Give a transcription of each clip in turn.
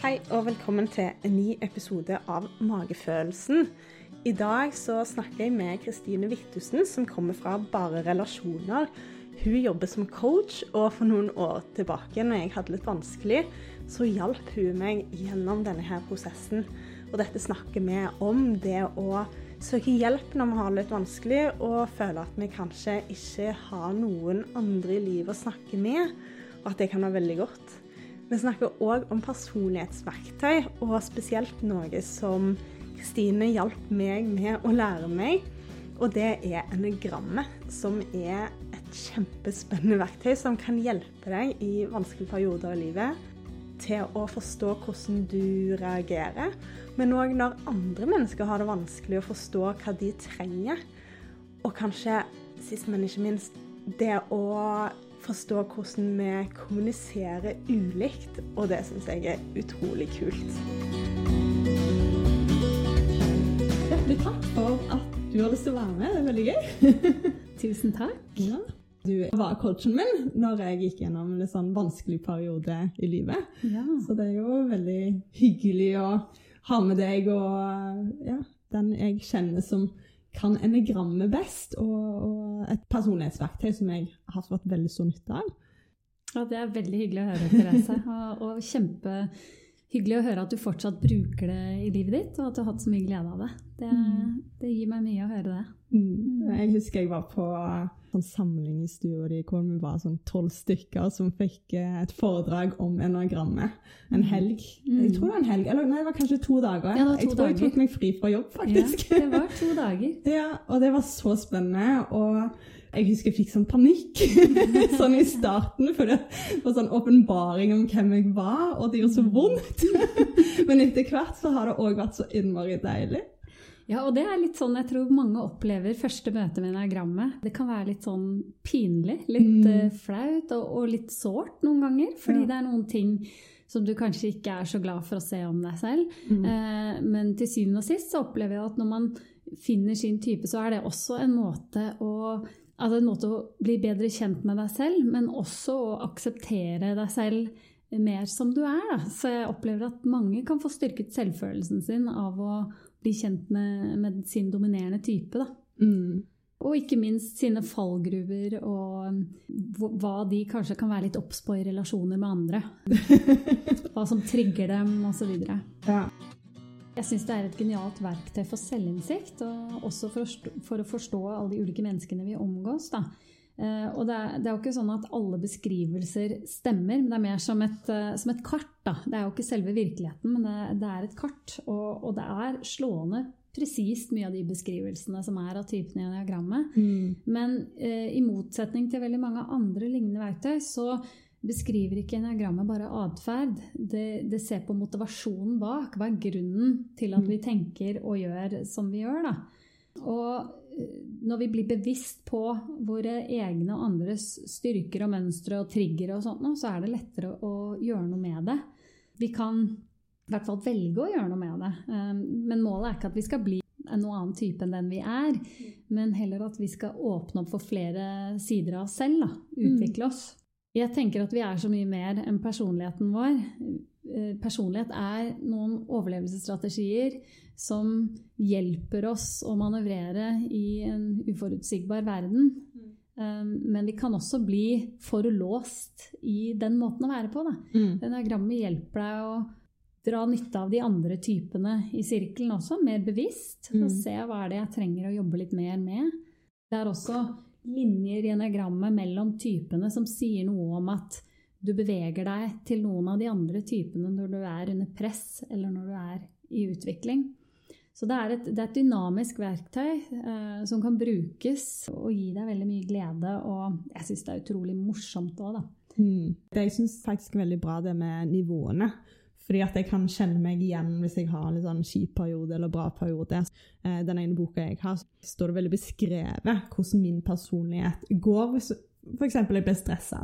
Hei og velkommen til en ny episode av Magefølelsen. I dag så snakker jeg med Kristine Vittusen, som kommer fra Bare relasjoner. Hun jobber som coach, og for noen år tilbake, når jeg hadde litt vanskelig, så hjalp hun meg gjennom denne her prosessen. Og dette snakker vi om, det å søke hjelp når vi har det litt vanskelig, og føle at vi kanskje ikke har noen andre i livet å snakke med, og at det kan være veldig godt. Vi snakker òg om personlighetsverktøy, og spesielt noe som Kristine hjalp meg med å lære meg. Og det er enegrammet, som er et kjempespennende verktøy som kan hjelpe deg i vanskelige perioder i livet til å forstå hvordan du reagerer, men òg når andre mennesker har det vanskelig å forstå hva de trenger. Og kanskje, sist, men ikke minst, det å forstå hvordan vi kommuniserer ulikt, og det syns jeg er utrolig kult. Hjertelig takk for at du har lyst til å være med. Det er veldig gøy. Tusen takk. Ja. Du var coachen min når jeg gikk gjennom en sånn vanskelig periode i livet. Ja. Så det er jo veldig hyggelig å ha med deg og ja, den jeg kjenner som kan enegrammet best, og, og et personlighetsverktøy som jeg har fått veldig stor nytte av. Ja, det er veldig hyggelig å høre, Therese. Og, og kjempehyggelig å høre at du fortsatt bruker det i livet ditt, og at du har hatt så mye glede av det. Det, det gir meg mye å høre det. Mm. Jeg husker jeg var på sånn samling i stua di hvor vi var sånn tolv stykker som fikk eh, et foredrag om enagrammet. En helg. Jeg tror det var en helg. Eller nei, det var kanskje to dager. Ja, to jeg tror jeg tok meg fri fra jobb, faktisk. Ja, det var to dager. Ja, og det var så spennende. Og jeg husker jeg fikk sånn panikk sånn i starten, for det var sånn åpenbaring om hvem jeg var, og det gjorde så vondt. Men etter hvert så har det òg vært så innmari deilig. Ja, og det er litt sånn jeg tror mange opplever første møte med enagrammet. Det kan være litt sånn pinlig, litt Mm. eh, flaut og, og litt sårt noen ganger. Fordi Ja. det er noen ting som du kanskje ikke er så glad for å se om deg selv. Mm. Eh, men til syvende og sist så opplever jeg at når man finner sin type, så er det også en måte å Altså en måte å bli bedre kjent med deg selv, men også å akseptere deg selv mer som du er. Da. Så jeg opplever at mange kan få styrket selvfølelsen sin av å bli kjent med, med sin dominerende type. Da. Mm. Og ikke minst sine fallgruver og hva- de kanskje kan være litt obs på i relasjoner med andre. Hva som trigger dem, osv. Ja. Jeg syns det er et genialt verktøy for selvinnsikt, og også for for å forstå alle de ulike menneskene vi omgås. Da. Eh, og det er, det er jo ikke sånn at alle beskrivelser stemmer, men det er mer som et, eh, som et kart. Da. Det er jo ikke selve virkeligheten, men det, det er et kart. Og, og det er slående presist mye av de beskrivelsene som er av typene i diagrammet. Mm. Men eh, i motsetning til veldig mange andre lignende verktøy, så beskriver ikke enagrammet bare atferd. Det, det ser på motivasjonen bak. Hva er grunnen til at vi tenker og gjør som vi gjør? Da? Og når vi blir bevisst på våre egne og andres styrker og mønstre og triggere og sånt, så er det lettere å gjøre noe med det. Vi kan i hvert fall velge å gjøre noe med det. Eh, Men målet er ikke at vi skal bli noe annen type enn den vi er, men heller at vi skal åpne opp for flere sider av oss selv. Da. Utvikle oss. Jeg tenker at vi er så mye mer enn personligheten vår. Eh, Personlighet er noen overlevelsesstrategier som hjelper oss å manøvrere i en uforutsigbar verden. Eh, Men vi kan også bli for låst i den måten å være på. Da. Mm. Enagrammet hjelper deg å dra nytte av de andre typene i sirkelen også, mer bevisst. Mm. Og se hva er det jeg trenger å jobbe litt mer med. Det er også linjer i enagrammet mellom typene som sier noe om at du beveger deg til noen av de andre typene når du er under press, eller når du er i utvikling. Så det er et, det er et dynamisk verktøy eh, som kan brukes og gi deg veldig mye glede. Og jeg syns det er utrolig morsomt òg, da. Mm. Det jeg syns faktisk er veldig bra, det med nivåene. Fordi at jeg kan kjenne meg igjen hvis jeg har en litt sånn kjip periode eller bra periode. Eh, Den ene boka jeg har, står det veldig beskrevet hvordan min personlighet går hvis f.eks. jeg blir stressa.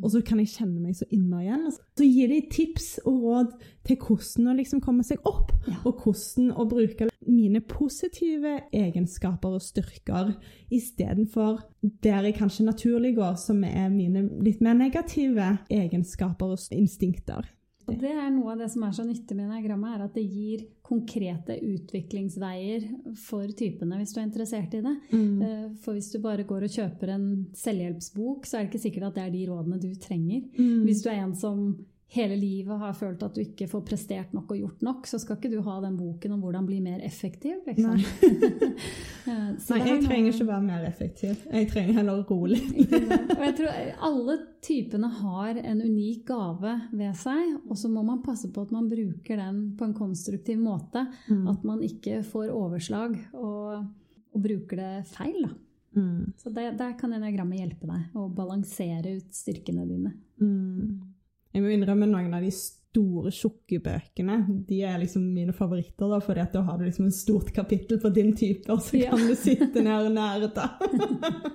Og så kan jeg kjenne meg så innmari igjen. Så gir de tips og råd til hvordan å liksom komme seg opp, og hvordan å bruke mine positive egenskaper og styrker istedenfor der jeg kanskje naturlig går, som er mine litt mer negative egenskaper og instinkter. Og det er noe av det som er så nyttig med diagrammet, er at det gir konkrete utviklingsveier for typene, hvis du er interessert i det. Mm. Eh, For hvis du bare går og kjøper en selvhjelpsbok, så er det ikke sikkert at det er de rådene du trenger. Mm. Hvis du er en som hele livet har følt at du ikke får prestert nok og gjort nok, så skal ikke du ha den boken om hvordan bli mer effektiv. Liksom. Nei. Nei, jeg trenger ikke være mer effektiv. Jeg trenger heller rolig. Og jeg tror alle typene har en unik gave ved seg, og så må man passe på at man bruker den på en konstruktiv måte. Mm. At man ikke får overslag og, og bruker det feil. Da. Mm. Så det, der kan enagrammet hjelpe deg å balansere ut styrkene dine. Mm. Jeg må innrømme noen av de store, tjukke bøkene. De er liksom mine favoritter, da, fordi da har du liksom en stort kapittel på din type, og så Ja. kan du sitte ned og nerde.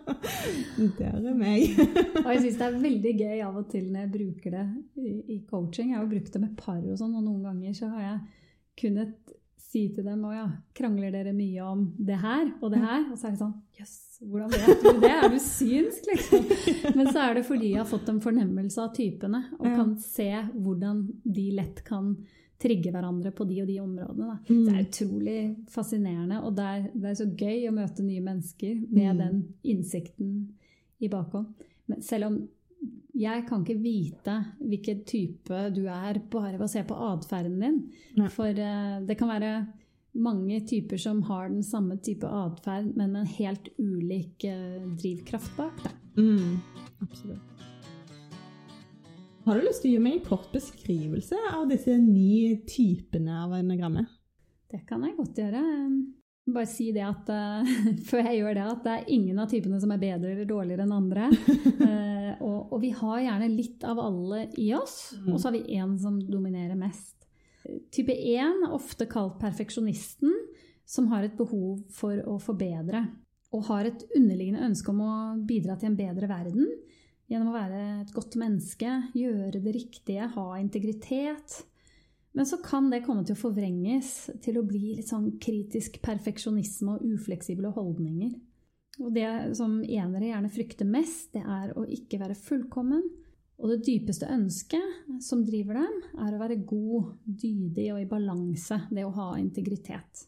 Der er meg. Og jeg syns det er veldig gøy av og til når jeg bruker det i, i coaching. Jeg har jo brukt det med par og sånn, og noen ganger så har jeg kunnet si til dem òg, ja, krangler dere mye om det her og det her? Og så er det sånn Jøss, hvordan vet du det? Er du synsk, liksom? Men så er det fordi jeg har fått en fornemmelse av typene, og kan se hvordan de lett kan trigge hverandre på de og de områdene. Da. Det er utrolig fascinerende, og det er, det er så gøy å møte nye mennesker med Mm. den innsikten i bakhånd. Men selv om jeg kan ikke vite hvilken type du er bare ved å se på atferden din. Nei. For eh, det kan være mange typer som har den samme type atferd, men med en helt ulik eh, drivkraft bak. Mm. Absolutt. Har du lyst til å gi meg en kort beskrivelse av disse ni typene av enagrammet? Det kan jeg godt gjøre. Bare si det at uh, før jeg gjør det, at det er ingen av typene som er bedre eller dårligere enn andre. uh, og, og vi har gjerne litt av alle i oss, og så har vi én som dominerer mest. Type 1, ofte kalt perfeksjonisten, som har et behov for å forbedre. Og har et underliggende ønske om å bidra til en bedre verden. Gjennom å være et godt menneske, gjøre det riktige, ha integritet. Men så kan det komme til å forvrenges til å bli litt sånn kritisk perfeksjonisme og ufleksible holdninger. Og det som enere gjerne frykter mest, det er å ikke være fullkommen. Og det dypeste ønsket som driver dem, er å være god, dydig og i balanse. Det å ha integritet.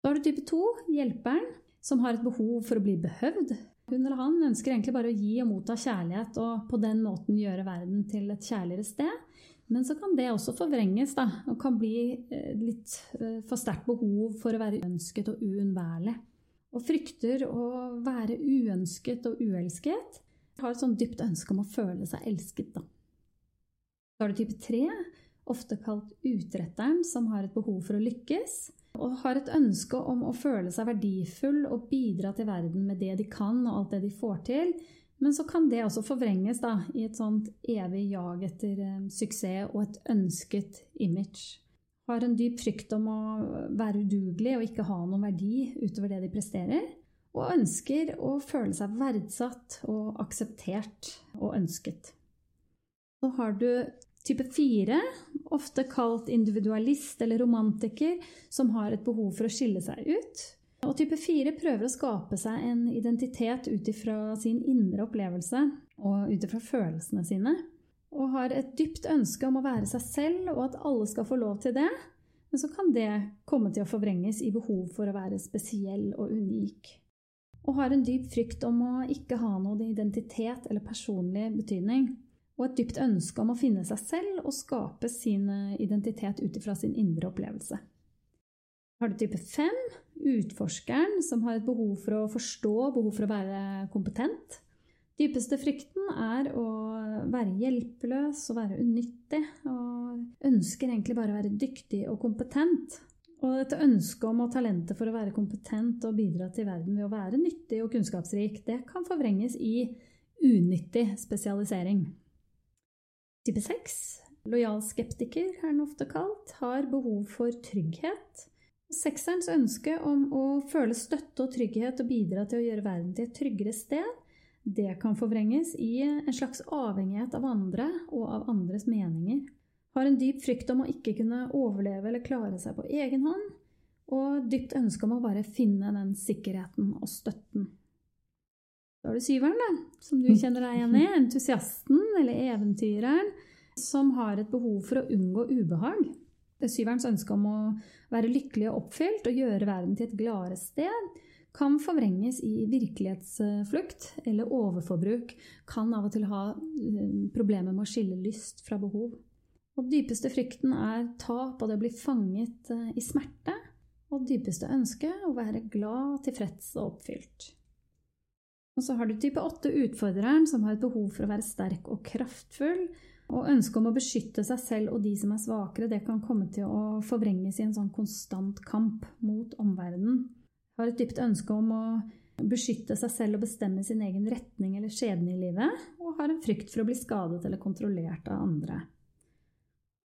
Da har du type 2, hjelperen, som har et behov for å bli behøvd. Hun eller han ønsker egentlig bare å gi og motta kjærlighet, og på den måten gjøre verden til et kjærligere sted. Men så kan det også forvrenges, da, og kan bli eh, litt eh, for sterkt behov for å være ønsket og uunnværlig. Og frykter å være uønsket og uelsket. Har et sånn dypt ønske om å føle seg elsket, da. Så har du type 3, ofte kalt utretteren, som har et behov for å lykkes. Og har et ønske om å føle seg verdifull og bidra til verden med det de kan og alt det de får til. Men så kan det også forvrenges da, i et sånt evig jag etter eh, suksess og et ønsket image. Har en dyp frykt om å være udugelig og ikke ha noen verdi utover det de presterer. Og ønsker å føle seg verdsatt og akseptert og ønsket. Så har du type 4, ofte kalt individualist eller romantiker, som har et behov for å skille seg ut. Og type 4 prøver å skape seg en identitet ut ifra sin indre opplevelse og ut ifra følelsene sine. Og har et dypt ønske om å være seg selv, og at alle skal få lov til det. Men så kan det komme til å forvrenges i behov for å være spesiell og unik. Og har en dyp frykt om å ikke ha noen identitet eller personlig betydning. Og et dypt ønske om å finne seg selv og skape sin identitet ut ifra sin indre opplevelse. Har du type 5, utforskeren, som har et behov for å forstå, behov for å være kompetent. Dypeste frykten er å være hjelpeløs og være unyttig, og ønsker egentlig bare å være dyktig og kompetent. Og dette ønsket om og talentet for å være kompetent og bidra til verden ved å være nyttig og kunnskapsrik, det kan forvrenges i unyttig spesialisering. Type 6, lojal skeptiker er den ofte kalt, har behov for trygghet. Sekserens ønske om å føle støtte og trygghet og bidra til å gjøre verden til et tryggere sted, det kan forvrenges i en slags avhengighet av andre og av andres meninger. Har en dyp frykt om å ikke kunne overleve eller klare seg på egen hånd, og dypt ønske om å bare finne den sikkerheten og støtten. Da har du syveren, da, som du kjenner deg igjen i. Entusiasten eller eventyreren. som har et behov for å unngå ubehag. Syverens ønske om å være lykkelig og oppfylt og gjøre verden til et gladere sted kan forvrenges i virkelighetsflukt, eller overforbruk kan av og til ha eh, problemer med å skille lyst fra behov. Og dypeste frykten er tap og det å bli fanget eh, i smerte. Og dypeste ønske å være glad, tilfreds og oppfylt. Og så har du type 8 utfordreren, som har et behov for å være sterk og kraftfull. Og ønsket om å beskytte seg selv og de som er svakere, det kan komme til å forvrenges i en sånn konstant kamp mot omverdenen. Har et dypt ønske om å beskytte seg selv og bestemme sin egen retning eller skjebne i livet, og har en frykt for å bli skadet eller kontrollert av andre.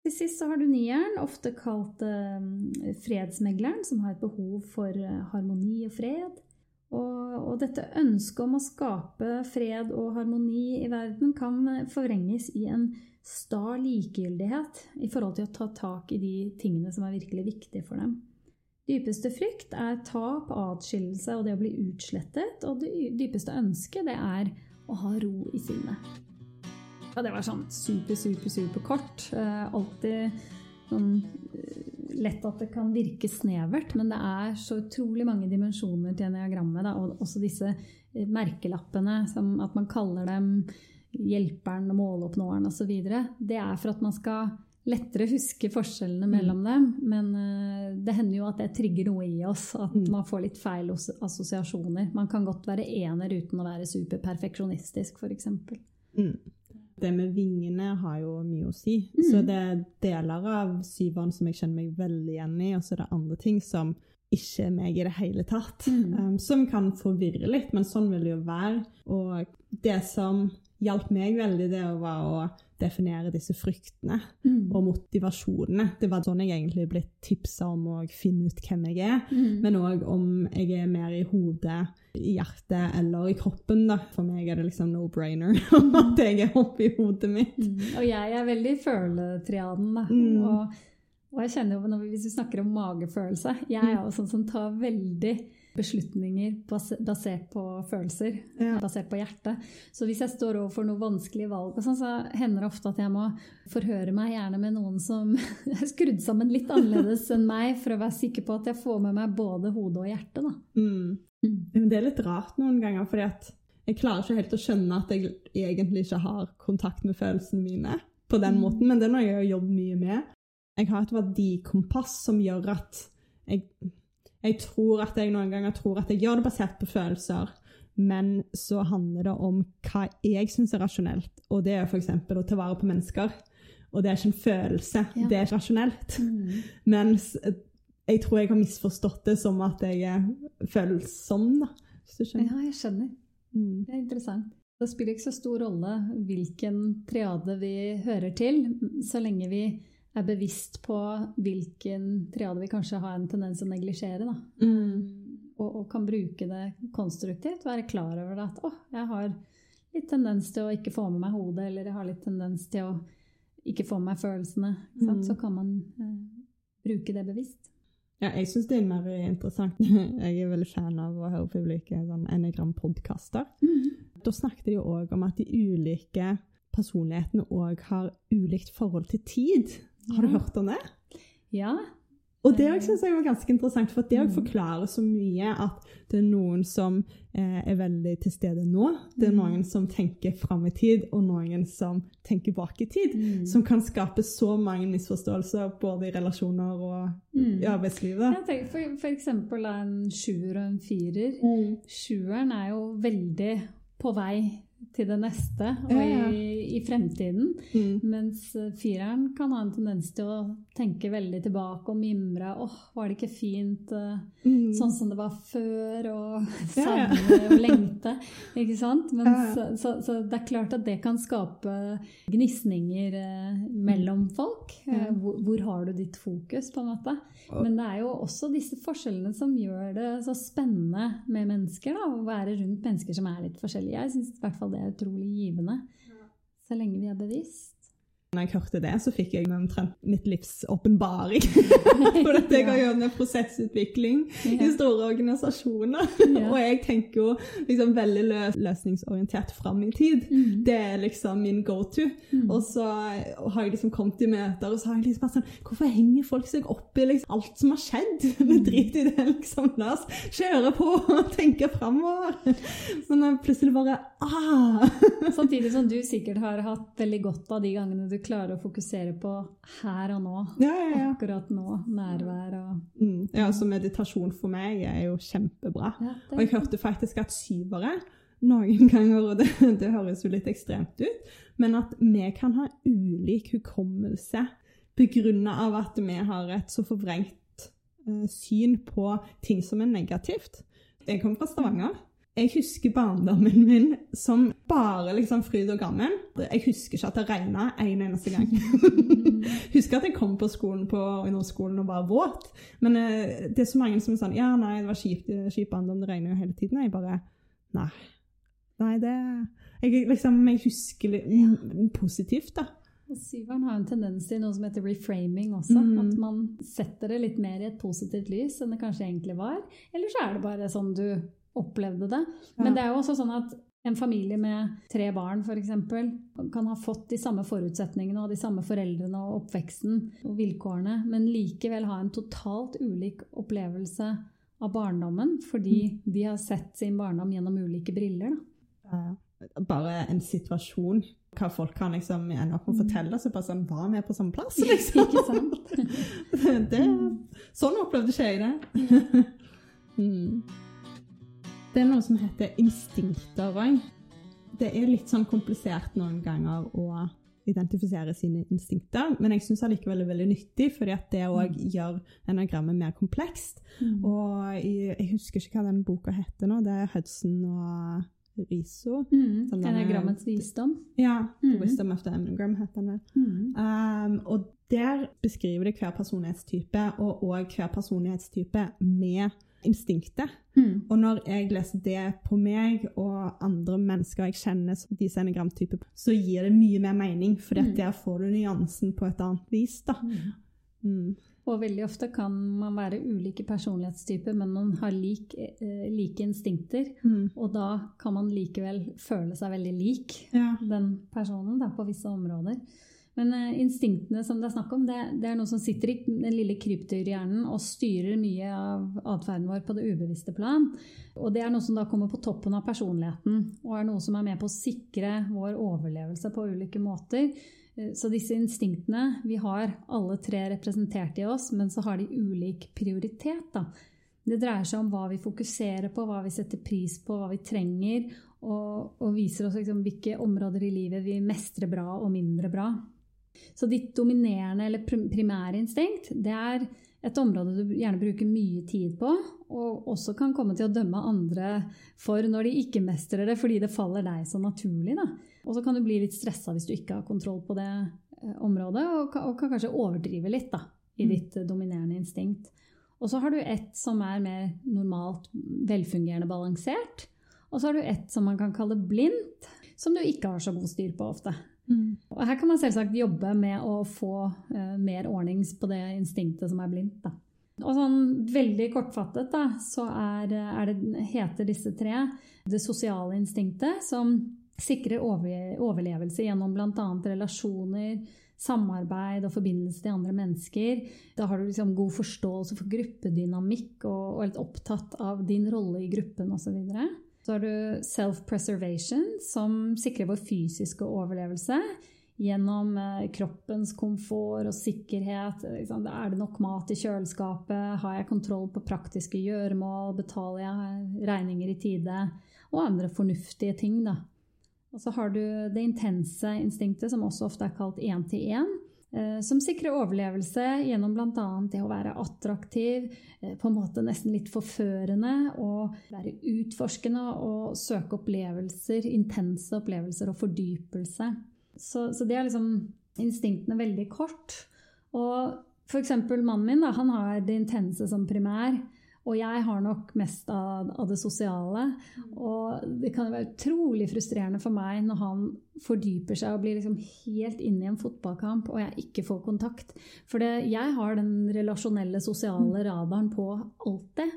Til sist så har du nieren, ofte kalt eh, fredsmegleren, som har et behov for eh, harmoni og fred. Og, og, dette ønsket om å skape fred og harmoni i verden kan forvrenges i en sta likegyldighet i forhold til å ta tak i de tingene som er virkelig viktige for dem. Dypeste frykt er tap, atskillelse og det å bli utslettet. Og det dypeste ønsket det er å ha ro i sinnet. Ja, det var sånn super, super, super kort. Eh, alltid sånn uh, lett at det kan virke snevert, men det er så utrolig mange dimensjoner til eniagrammet. Da, og også disse uh, merkelappene, som at man kaller dem hjelperen og måloppnåeren osv. Det er for at man skal lettere huske forskjellene mm. mellom dem. Men det hender jo at det trigger noe i oss, at mm. man får litt feil assosiasjoner. Man kan godt være ener uten å være superperfeksjonistisk, f.eks. Mm det med vingene har jo mye å si. Mm. Så det er deler av syveren som jeg kjenner meg veldig igjen i, og så er det andre ting som ikke er meg i det hele tatt. Mm. Um, som kan forvirre litt, men sånn vil det jo være. Og det som hjalp meg veldig, det var å definere disse fryktene mm. og motivasjonene. Det var sånn jeg egentlig ble tipsa om å finne ut hvem jeg er, mm. men òg om jeg er mer i hodet, i hjertet eller i kroppen. da. For meg er det liksom no-brainer at jeg er oppi hodet mitt. Mm. Og jeg er veldig føletriaden, da. Mm. Og, og, jeg kjenner jo, hvis vi snakker om magefølelse Jeg er jo sånn som tar veldig beslutninger basert på følelser, ja. basert på hjertet. Så hvis jeg står overfor noe vanskelige valg, sånn, så hender det ofte at jeg må forhøre meg gjerne med noen som er skrudd sammen litt annerledes enn meg, for å være sikker på at jeg får med meg både hodet og hjertet. Mm. Mm. Det er litt rart noen ganger, fordi at jeg klarer ikke helt å skjønne at jeg egentlig ikke har kontakt med følelsene mine på den mm. måten, men det er noe jeg har jobbet mye med. Jeg har et verdikompass som gjør at jeg jeg tror at jeg noen ganger tror at jeg gjør det basert på følelser, men så handler det om hva jeg syns er rasjonelt, og det er f.eks. å ta vare på mennesker. Og det er ikke en følelse, ja. det er rasjonelt. Mm. Mens jeg tror jeg har misforstått det som at jeg er følsom, da. Hvis du skjønner. Ja, jeg skjønner. Mm. Det er interessant. Det spiller ikke så stor rolle hvilken triade vi hører til, så lenge vi er bevisst på hvilken triade vi kanskje har en tendens til å neglisjere. Mm. Og, og, kan bruke det konstruktivt. Være klar over det at å, jeg har litt tendens til å ikke få med meg hodet, eller jeg har litt tendens til å ikke få med meg følelsene. Mm. Så kan man eh, bruke det bevisst. Ja, jeg syns det er mer interessant. Jeg er veldig fan av å høre på ulike sånn Enegram-podkaster. Mm. Da snakket de òg om at de ulike personlighetene òg har ulikt forhold til tid. Har du hørt om det? Ja. Og det syns jeg var ganske interessant, for det mm. forklarer så mye at det er noen som eh, er veldig til stede nå. Det er mm. noen som tenker fram i tid, og noen som tenker bak i tid. Mm. Som kan skape så mange misforståelser både i relasjoner og mm. i arbeidslivet. Jeg for, for eksempel en sjuer og en firer. Mm. Sjueren er jo veldig på vei til det neste og ja. i, i, fremtiden. Mm. Mens eh, fireren kan ha en tendens til å tenke veldig tilbake og mimre. 'Åh, oh, var det ikke fint uh, mm. sånn som det var før?' Og savne ja, og lengte. Ikke sant? Mens, så, så, så, det er klart at det kan skape gnisninger uh, mellom folk. Uh, hvor, hvor, har du ditt fokus, på en måte? Men det er jo også disse forskjellene som gjør det så spennende med mennesker. Da, å være rundt mennesker som er litt forskjellige. Jeg synes i hvert fall det er utrolig givende. Så lenge vi er bevisst. Når jeg hørte det, så fikk jeg omtrent mitt livs åpenbaring. For at jeg har gjennom prosessutvikling i store organisasjoner. Og jeg tenker jo liksom veldig løs løsningsorientert fram i tid. Mm. Det er liksom min go to. Og så har jeg liksom kommet i møter, og så har jeg liksom bare sånn Hvorfor henger folk seg opp i liksom alt som har skjedd? Vi driter i det, liksom. La oss kjøre på og tenke framover. Men jeg plutselig bare ah! Samtidig som du sikkert har hatt veldig godt av de gangene du klarer å fokusere på her og nå. Ja, ja, ja. Akkurat nå. Nærvær og Mm. ja, så meditasjon for meg er jo kjempebra. Og jeg hørte faktisk at syvere noen ganger, og det, det høres jo litt ekstremt ut, men at vi kan ha ulik hukommelse begrunna av at vi har et så forvrengt eh, syn på ting som er negativt. Jeg kommer fra Stavanger. Jeg husker barndommen min som bare liksom fryd og gammen. Jeg husker ikke at det regna en eneste gang. husker at jeg kom på skolen på ungdomsskolen og var våt. Men eh, det er så mange som er sånn Ja, nei, det var kjipt, kjip barndom, det regner jo hele tiden. Jeg bare Nei. Nei, det Jeg, liksom, jeg husker litt mm, positivt, da. Syveren har en tendens til noe som heter reframing også. Mm. At man setter det litt mer i et positivt lys enn det kanskje egentlig var. Eller så er det bare sånn du opplevde det. Men det er jo også sånn at en familie med tre barn f.eks. kan ha fått de samme forutsetningene og de samme foreldrene og oppveksten og vilkårene, men likevel ha en totalt ulik opplevelse av barndommen fordi de har sett sin barndom gjennom ulike briller. Da. Bare en situasjon. Hva folk kan liksom ende opp med å fortelle. Så bare sånn Var vi på samme plass, liksom? Ikke sant? det, sånn opplevde ikke jeg det. mm. Det er noe som heter instinkter òg. Det er litt sånn komplisert noen ganger å identifisere sine instinkter, men jeg syns allikevel det er veldig nyttig, fordi at det òg gjør enagrammet mer komplekst. Mm. Og jeg husker ikke hva den boka heter nå. Det er Hudson og Riso. Mm. Sånn Enagrammets visdom. Ja, The Mm. Wisdom of the Anagram heter den vel. Mm. Um, og der beskriver det hver personlighetstype, og òg hver personlighetstype med instinktet. Mm. Og når jeg leser det på meg og andre mennesker jeg kjenner som de som er så gir det mye mer mening, for Mm. der får du nyansen på et annet vis. da. Mm. Mm. Og veldig ofte kan man være ulike personlighetstyper, men man har lik, eh, like instinkter. Mm. Og da kan man likevel føle seg veldig lik Ja. den personen da, på visse områder. Men eh, instinktene som det er snakk om, det, det er noe som sitter i den lille krypdyrhjernen og styrer mye av atferden vår på det ubevisste plan. Og det er noe som da kommer på toppen av personligheten, og er noe som er med på å sikre vår overlevelse på ulike måter. Eh, Så disse instinktene, vi har alle tre representert i oss, men så har de ulik prioritet. Da. Det dreier seg om hva vi fokuserer på, hva vi setter pris på, hva vi trenger, og, og viser oss liksom hvilke områder i livet vi mestrer bra og mindre bra. Så ditt dominerende eller primære instinkt, det er et område du gjerne bruker mye tid på, og også kan komme til å dømme andre for når de ikke mestrer det, fordi det faller deg så naturlig. Da. Og så kan du bli litt stressa hvis du ikke har kontroll på det eh, området, og kan, og kan kanskje overdrive litt da, i Mm. ditt mm. dominerende instinkt. Og så har du ett som er mer normalt velfungerende balansert, og så har du ett som man kan kalle blindt, som du ikke har så god styr på ofte. Mm. Og her kan man selvsagt jobbe med å få uh, mer ordnings på det instinktet som er blindt. Da. Og sånn veldig kortfattet da, så er, er det, heter disse tre det sosiale instinktet, som sikrer over, overlevelse gjennom bl.a. relasjoner, samarbeid og forbindelse til andre mennesker. Da har du liksom god forståelse for gruppedynamikk og, og litt opptatt av din rolle i gruppen osv. Så, så har du self-preservation, som sikrer vår fysiske overlevelse gjennom eh, kroppens komfort og sikkerhet. Er det nok mat i kjøleskapet? Har jeg kontroll på praktiske gjøremål? Betaler jeg regninger i tide? Og andre fornuftige ting, da. Og så har du det intense instinktet, som også ofte er kalt én-til-én. Eh, Som sikrer overlevelse gjennom bl.a. det å være attraktiv, eh, på en måte nesten litt forførende, og være utforskende og søke opplevelser, intense opplevelser og fordypelse. Så, så det er liksom instinktene veldig kort. Og f.eks. mannen min, da, han har det intense som primær. Og jeg har nok mest av, av det sosiale. Og det kan være utrolig frustrerende for meg når han fordyper seg og blir liksom helt inne i en fotballkamp, og jeg ikke får kontakt. For det, jeg har den relasjonelle, sosiale radaren på alltid.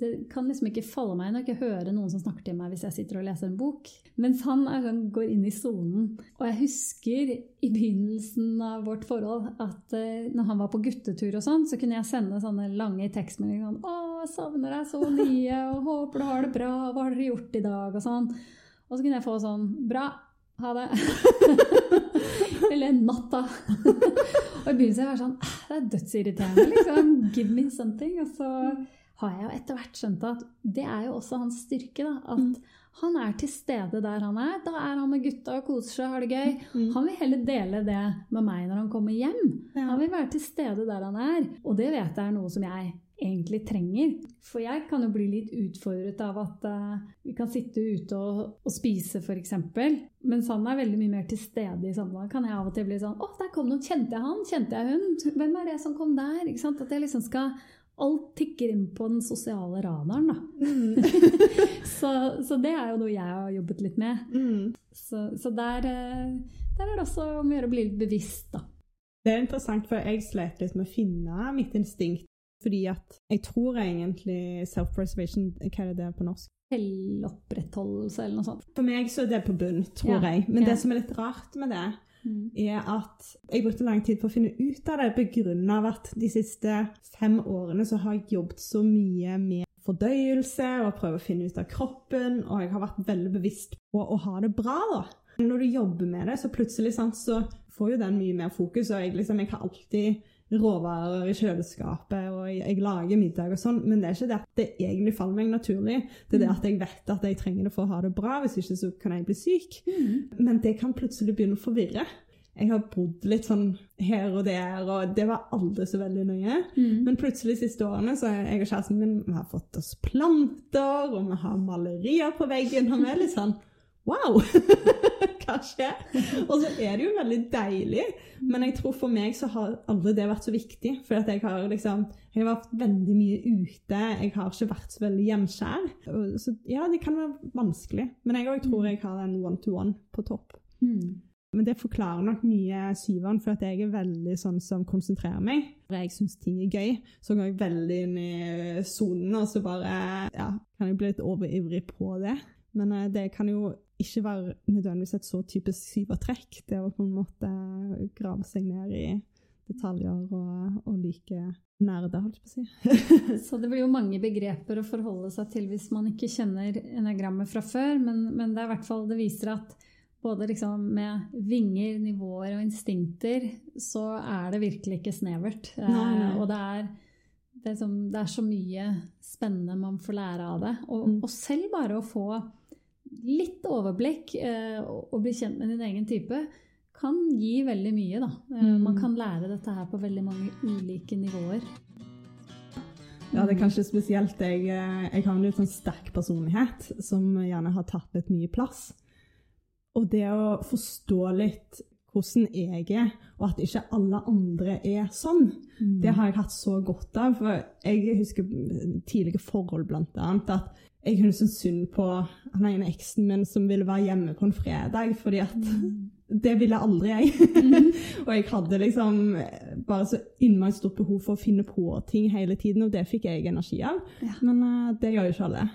Det kan liksom ikke falle meg inn å ikke høre noen som snakker til meg hvis jeg sitter og leser en bok. Mens han sånn, går inn i sonen. Og jeg husker i begynnelsen av vårt forhold at uh, når han var på guttetur og sånn, så kunne jeg sende sånne lange tekstmeldinger sånn 'Å, jeg savner deg så mye, og håper du har det bra, hva har dere gjort i dag?' og sånn. Og så kunne jeg få sånn 'Bra, ha det. Eller natta. og i begynnelsen var jeg sånn Det er dødsirriterende. Liksom. Give me something. Og så har jeg jo etter hvert skjønt at det er jo også hans styrke. Da, at mm. han er til stede der han er. Da er han med gutta og koser seg, har det gøy. Mm. Han vil heller dele det med meg når han kommer hjem. Ja. Han vil være til stede der han er. Og det vet jeg er noe som jeg egentlig trenger. For jeg kan jo bli litt utfordret av at uh, vi kan sitte ute og, og spise, f.eks. Mens han er veldig mye mer til stede i samtalen. Kan jeg av og til bli sånn Å, der kom noen. Kjente jeg han? Kjente jeg hun? Hvem er det som kom der? Ikke sant? At jeg liksom skal Alt tikker inn på den sosiale radaren, da. Mm. så, så, det er jo noe jeg har jobbet litt med. Mm. Så, så der, eh, der, er det også om å gjøre å bli litt bevisst, da. Det er interessant, for jeg slet litt med å finne mitt instinkt fordi at jeg tror egentlig self-preservation Hva er det på norsk? Selvopprettholdelse eller noe sånt. For meg så er det på bunn, tror ja. jeg. Men ja. det som er litt rart med det, mm. er at jeg brukte lang tid på å finne ut av det pga. at de siste fem årene så har jeg jobbet så mye med fordøyelse og prøve å finne ut av kroppen, og jeg har vært veldig bevisst på å ha det bra, da. Når du jobber med det, så plutselig sant, så får jo den mye mer fokus, og jeg, liksom, jeg har alltid råvarer i kjøleskapet, og jeg, jeg, lager middag og sånn, men det er ikke det at det egentlig faller meg naturlig. Det er det mm. at jeg vet at jeg trenger det for å ha det bra, hvis ikke så kan jeg bli syk. Mm. Men det kan plutselig begynne å forvirre. Jeg har bodd litt sånn her og der, og det var aldri så veldig nøye. Mm. Men plutselig de siste årene så har jeg og kjæresten min vi har fått oss planter, og vi har malerier på veggen, og vi er litt sånn Wow! Hva skjer? Og så er det jo veldig deilig. Men jeg tror for meg så har aldri det vært så viktig. For jeg har liksom Jeg har vært veldig mye ute. Jeg har ikke vært så veldig hjemskjær. Så ja, det kan være vanskelig. Men jeg òg tror jeg har en one-to-one på topp. Mm. Men det forklarer nok mye syveren, for at jeg er veldig sånn som konsentrerer meg. For jeg syns ting er gøy, så går jeg veldig inn i sonen, og så bare ja, kan jeg bli litt overivrig på det. Men eh, det kan jo ikke være nødvendigvis et så typisk syvertrekk. Det å på en måte grave seg ned i detaljer og, og like nerder, holdt jeg på å si. så det blir jo mange begreper å forholde seg til hvis man ikke kjenner enagrammet fra før, men, men det er i hvert fall det viser at både liksom med vinger, nivåer og instinkter, så er det virkelig ikke snevert. Nei, nei. Eh, og det er, det, er som, det er, så mye spennende man får lære av det. Og, mm. og selv bare å få litt overblikk eh, og bli kjent med din egen type kan gi veldig mye. Da. Eh, mm. Man kan lære dette her på veldig mange ulike nivåer. Ja, det er kanskje spesielt jeg, eh, jeg har en litt sånn sterk personlighet som gjerne har tatt litt mye plass. Og det å forstå litt hvordan jeg er, og at ikke alle andre er sånn, mm. det har jeg hatt så godt av. For jeg husker tidligere forhold, blant annet, at jeg kunne synes synd på han ene eksen min som ville være hjemme på en fredag, fordi at mm. det ville aldri jeg. Mm. og jeg hadde liksom bare så innmari stort behov for å finne på ting hele tiden, og det fikk jeg energi av. Ja. Men uh, det gjør jo ikke alle.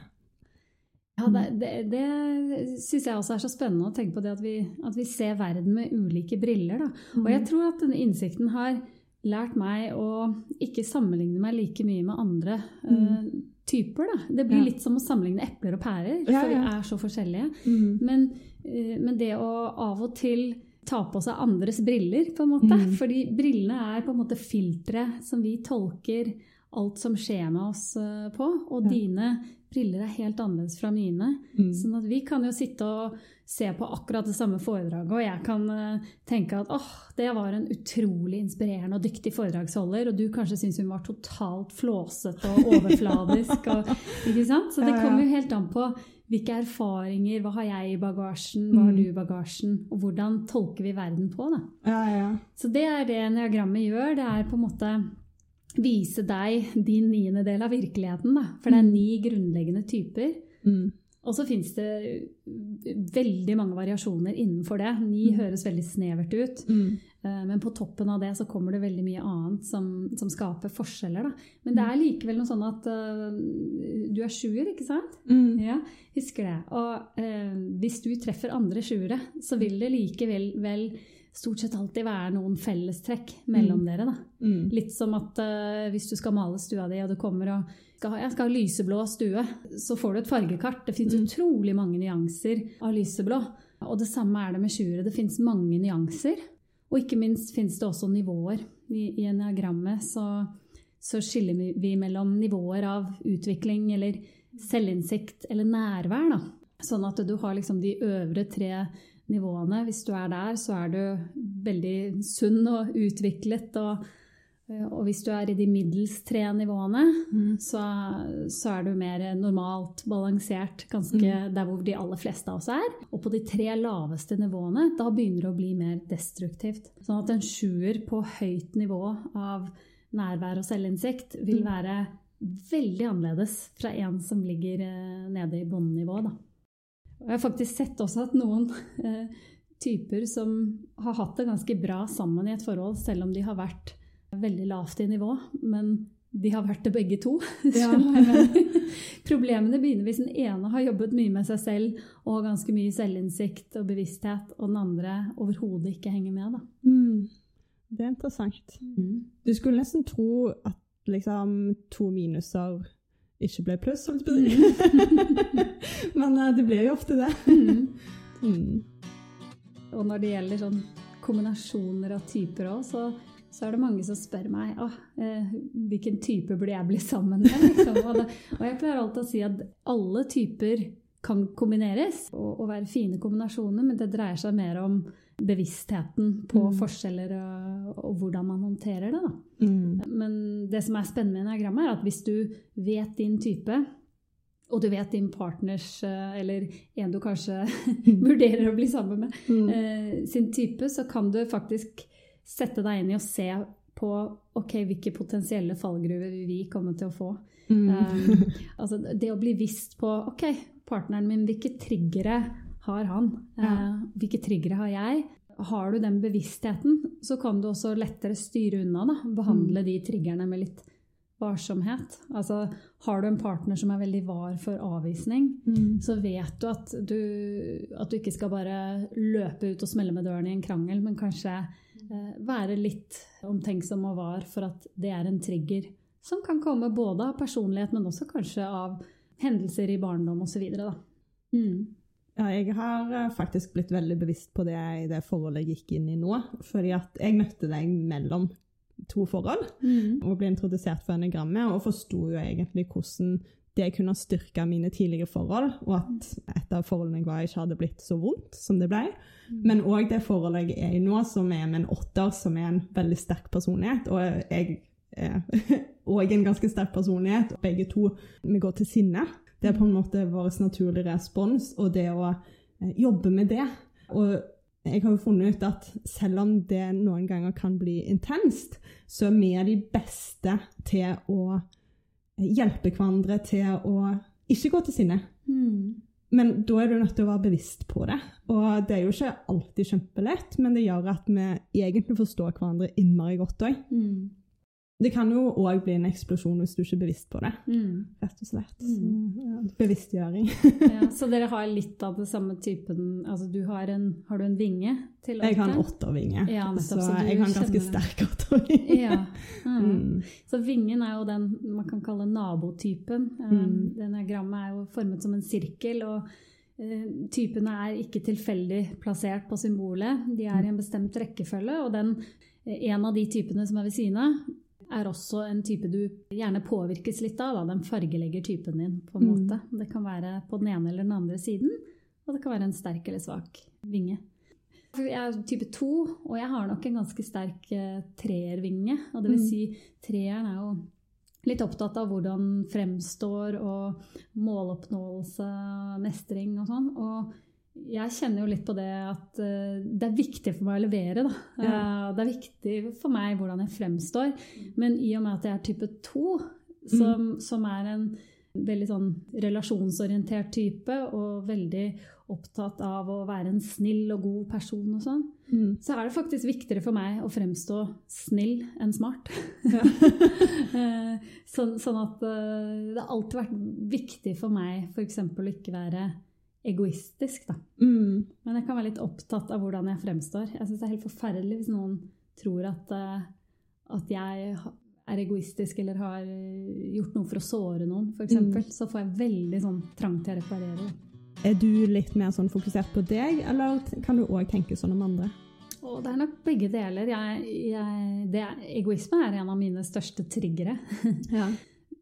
Ja, det, det, det syns jeg også er så spennende å tenke på det at vi, at vi ser verden med ulike briller. Da. Og jeg mm. tror at denne innsikten har lært meg å ikke sammenligne meg like mye med andre. Mm. Typer. Da. Det blir ja. litt som å sammenligne epler og pærer, ja, for vi er så forskjellige. Mm. Men, uh, men, det å av og til ta på seg andres briller, på en måte mm. Fordi brillene er på en måte filtre som vi tolker alt som skjer med oss uh, på. Og ja. dine briller er helt annerledes fra mine. Mm. Sånn at vi kan jo sitte og se på akkurat det samme foredraget, og jeg kan uh, tenke at åh, oh, det var en utrolig inspirerende og dyktig foredragsholder, og du kanskje syns hun var totalt flåsete og overfladisk. og, ikke sant? Så det kommer jo helt an på hvilke erfaringer, hva har jeg i bagasjen, hva har mm. du i bagasjen, og hvordan tolker vi verden på, da. Ja, ja. Så det er det neagrammet gjør. Det er på en måte vise deg din niende del av virkeligheten. Da. For det er mm. ni grunnleggende typer. Mm. Og så fins det veldig mange variasjoner innenfor det. Ni Mm. høres veldig snevert ut. Mm. Eh, Men på toppen av det så kommer det veldig mye annet som, som skaper forskjeller. Da. Men det er likevel noe sånn at uh, du er sjuer, ikke sant? Mm. Ja, husker det. Og uh, hvis du treffer andre sjuere, så vil det likevel vel stort sett alltid være noen fellestrekk mellom Mm. dere. da. Mm. Litt som at uh, hvis du skal male stua di, og du kommer og skal, jeg skal ha lyseblå stue, så får du et fargekart. Det fins Mm. utrolig mange nyanser av lyseblå. Og det samme er det med sjuere. Det fins mange nyanser. Og ikke minst fins det også nivåer. I, i enneagrammet så, så skiller vi- vi mellom nivåer av utvikling eller selvinnsikt eller nærvær. Da. Sånn at du har liksom de øvre tre nivåene. Hvis du er der, så er du veldig sunn og utviklet. Og, og hvis du er i de middels tre nivåene, Mm. så, så er du mer normalt balansert, ganske der hvor de aller fleste av oss er. Og på de tre laveste nivåene, da begynner det å bli mer destruktivt. Sånn at en sjuer på høyt nivå av nærvær og selvinnsikt vil Mm. være veldig annerledes fra en som ligger eh, nede i båndnivå. Og jeg har faktisk sett også at noen eh, typer som har hatt det ganske bra sammen i et forhold, selv om de har vært veldig lavt i nivå, men de har vært det begge to. Ja. Mener? Problemene begynner hvis den ene har jobbet mye med seg selv og har ganske mye selvinnsikt og bevissthet, og den andre overhodet ikke henger med. Mm. Det er interessant. Du skulle nesten tro at liksom to minuser ikke ble pluss, holdt jeg på si. Men eh, det blir jo ofte det. Mm. Og når det gjelder sånn kombinasjoner av typer òg, så, så er det mange som spør meg ah, eh, hvilken type burde jeg bli sammen med. Liksom. Og, da, og jeg pleier alltid å si at alle typer kan kombineres og, og være fine kombinasjoner, men det dreier seg mer om bevisstheten på Mm. forskjeller og, og hvordan man håndterer det. Da. Mm. Men det som er spennende med enagrammet, er at hvis du vet din type, og du vet din partners, eh, eller en du kanskje vurderer å bli sammen med, Mm. eh, sin type, så kan du faktisk sette deg inn i å se på ok, hvilke potensielle fallgruver vi kommer til å få. Mm. Um, altså det å bli visst på ok, partneren min, hvilke triggere har han? Ja. Eh, hvilke triggere har jeg? Har du den bevisstheten, så kan du også lettere styre unna. Da. Behandle de triggerne med litt varsomhet. Altså, har du en partner som er veldig var for avvisning, Mm. så vet du at, du at du ikke skal bare løpe ut og smelle med døren i en krangel, men kanskje eh, være litt omtenksom og var for at det er en trigger som kan komme både av personlighet, men også kanskje av hendelser i barndom osv. Mm. Ja, jeg har eh, faktisk blitt veldig bevisst på det i det forholdet jeg gikk inn i nå. Fordi at jeg møtte deg mellom to forhold Mm. og ble introdusert for enegrammet, og forsto jo egentlig hvordan det kunne styrke mine tidligere forhold, og at et av forholdene jeg var i, ikke hadde blitt så vondt som det ble. Men òg det forholdet jeg er i nå, som er med en åtter, som er en veldig sterk personlighet. Og jeg er òg en ganske sterk personlighet. Begge to vi går til sinne. Det er på en måte vår naturlige respons, og det å eh, jobbe med det. Og jeg har jo funnet ut at selv om det noen ganger kan bli intenst, så er vi de beste til å eh, hjelpe hverandre til å ikke gå til sinne. Mm. Men da er du nødt til å være bevisst på det. Og det er jo ikke alltid kjempelett, men det gjør at vi egentlig forstår hverandre innmari godt òg. Mm. Det kan jo òg bli en eksplosjon hvis du ikke er bevisst på det. Mm. Rett og slett. Mm. Så, ja, bevisstgjøring. Ja, så dere har litt av det samme typen Altså du har en Har du en vinge til Jeg har en åtte? åttervinge, Ja, nettopp, så, så jeg har en ganske sterk åttervinge. Ja. Mm. Mm. Så vingen er jo den man kan kalle nabotypen. Mm. Um, Denne grammet er jo formet som en sirkel, og eh, typene er ikke tilfeldig plassert på symbolet. De er i en bestemt rekkefølge, og den, eh, en av de typene som er ved siden av, er også en type du gjerne påvirkes litt av. Da. Den fargelegger typen din, på en Mm. måte. Det kan være på den ene eller den andre siden, og det kan være en sterk eller svak vinge. Jeg er type to, og jeg har nok en ganske sterk eh, treervinge. Og det vil Mm. si, treeren er jo litt opptatt av hvordan fremstår og måloppnåelse, mestring og sånn. Og jeg kjenner jo litt på det at eh, det er viktig for meg å levere, da. Eh, det er viktig for meg hvordan jeg fremstår. Men i og med at jeg er type 2, som, som er en veldig sånn relasjonsorientert type og veldig opptatt av å være en snill og god person og sånn, Mm. så er det faktisk viktigere for meg å fremstå snill enn smart. Ja. så, sånn, at eh, det har alltid vært viktig for meg f.eks. å ikke være egoistisk, da. Mm. Men jeg kan være litt opptatt av hvordan jeg fremstår. Jeg syns det er helt forferdelig hvis noen tror at, eh, at jeg er egoistisk eller har gjort noe for å såre noen, f.eks. Mm. Så får jeg veldig sånn trang til å reparere. Er du litt mer sånn fokusert på deg, eller kan du òg tenke sånn om andre? Og det er nok begge deler. Jeg, jeg, det, egoisme er en av mine største triggere. Ja.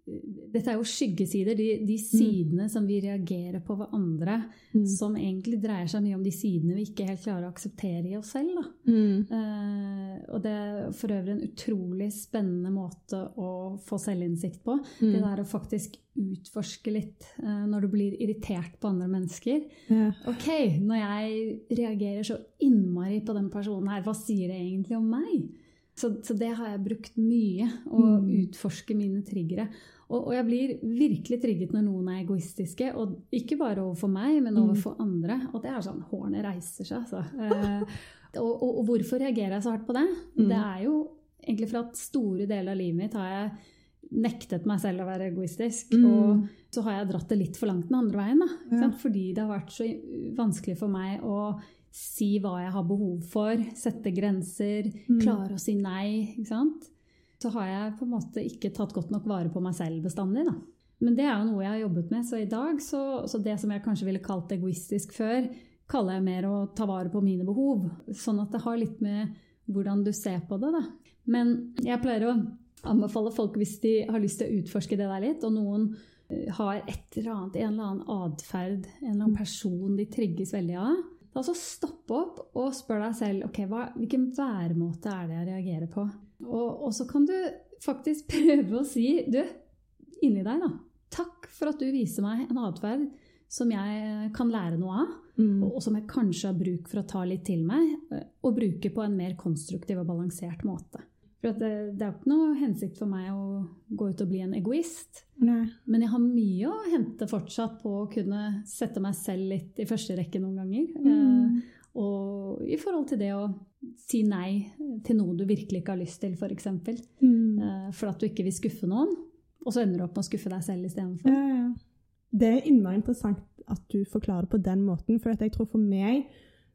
Dette er jo skyggesider, de, de sidene som vi reagerer på ved andre, Mm. som egentlig dreier seg mye om de sidene vi ikke helt klarer å akseptere i oss selv. Mm. Eh, og det er for øvrig en utrolig spennende måte å få selvinnsikt på. Mm. Det der å faktisk utforske litt eh, når du blir irritert på andre mennesker. Ja. Ok, når jeg reagerer så innmari på den personen her, hva sier det egentlig om meg? Så, så det har jeg brukt mye, å Mm. utforske mine triggere. Og, og jeg blir virkelig trigget når noen er egoistiske, og ikke bare overfor meg, men Mm. overfor andre. Og det er sånn Hårene reiser seg, altså. Eh, og, og, og hvorfor reagerer jeg så hardt på det? Mm. Det er jo egentlig for at store deler av livet mitt har jeg nektet meg selv å være egoistisk. Mm. Og så har jeg dratt det litt for langt den andre veien. Da, Ja. Fordi det har vært så vanskelig for meg å si hva jeg har behov for, sette grenser, Mm. klare å si nei. Ikke sant? Så har jeg på en måte ikke tatt godt nok vare på meg selv bestandig. Da. Men det er jo noe jeg har jobbet med. Så i dag, så, så det som jeg kanskje ville kalt egoistisk før, kaller jeg mer å ta vare på mine behov. Sånn at det har litt med hvordan du ser på det, da. Men jeg pleier å anbefale folk hvis de har lyst til å utforske det der litt, og noen eh, har et eller annet, en eller annen atferd, en eller annen person de trigges veldig av. Da stoppe stopp opp og spør deg selv ok, hva, hvilken væremåte er det jeg reagerer på. Og, og så kan du faktisk prøve å si du, inni deg, da. Takk for at du viser meg en atferd som jeg kan lære noe av, Mm. og som jeg kanskje har bruk for å ta litt til meg, eh, og bruke på en mer konstruktiv og balansert måte. For at det, det er jo ikke noe hensikt for meg å gå ut og bli en egoist. Nei. Men jeg har mye å hente fortsatt på å kunne sette meg selv litt i første rekke noen ganger. Mm. Eh, og i forhold til det å si nei til noe du virkelig ikke har lyst til, f.eks. Mm. Eh, for at du ikke vil skuffe noen, og så ender du opp med å skuffe deg selv istedenfor. Ja, ja. Det er innmari interessant at du forklarer det på den måten, for at jeg tror for meg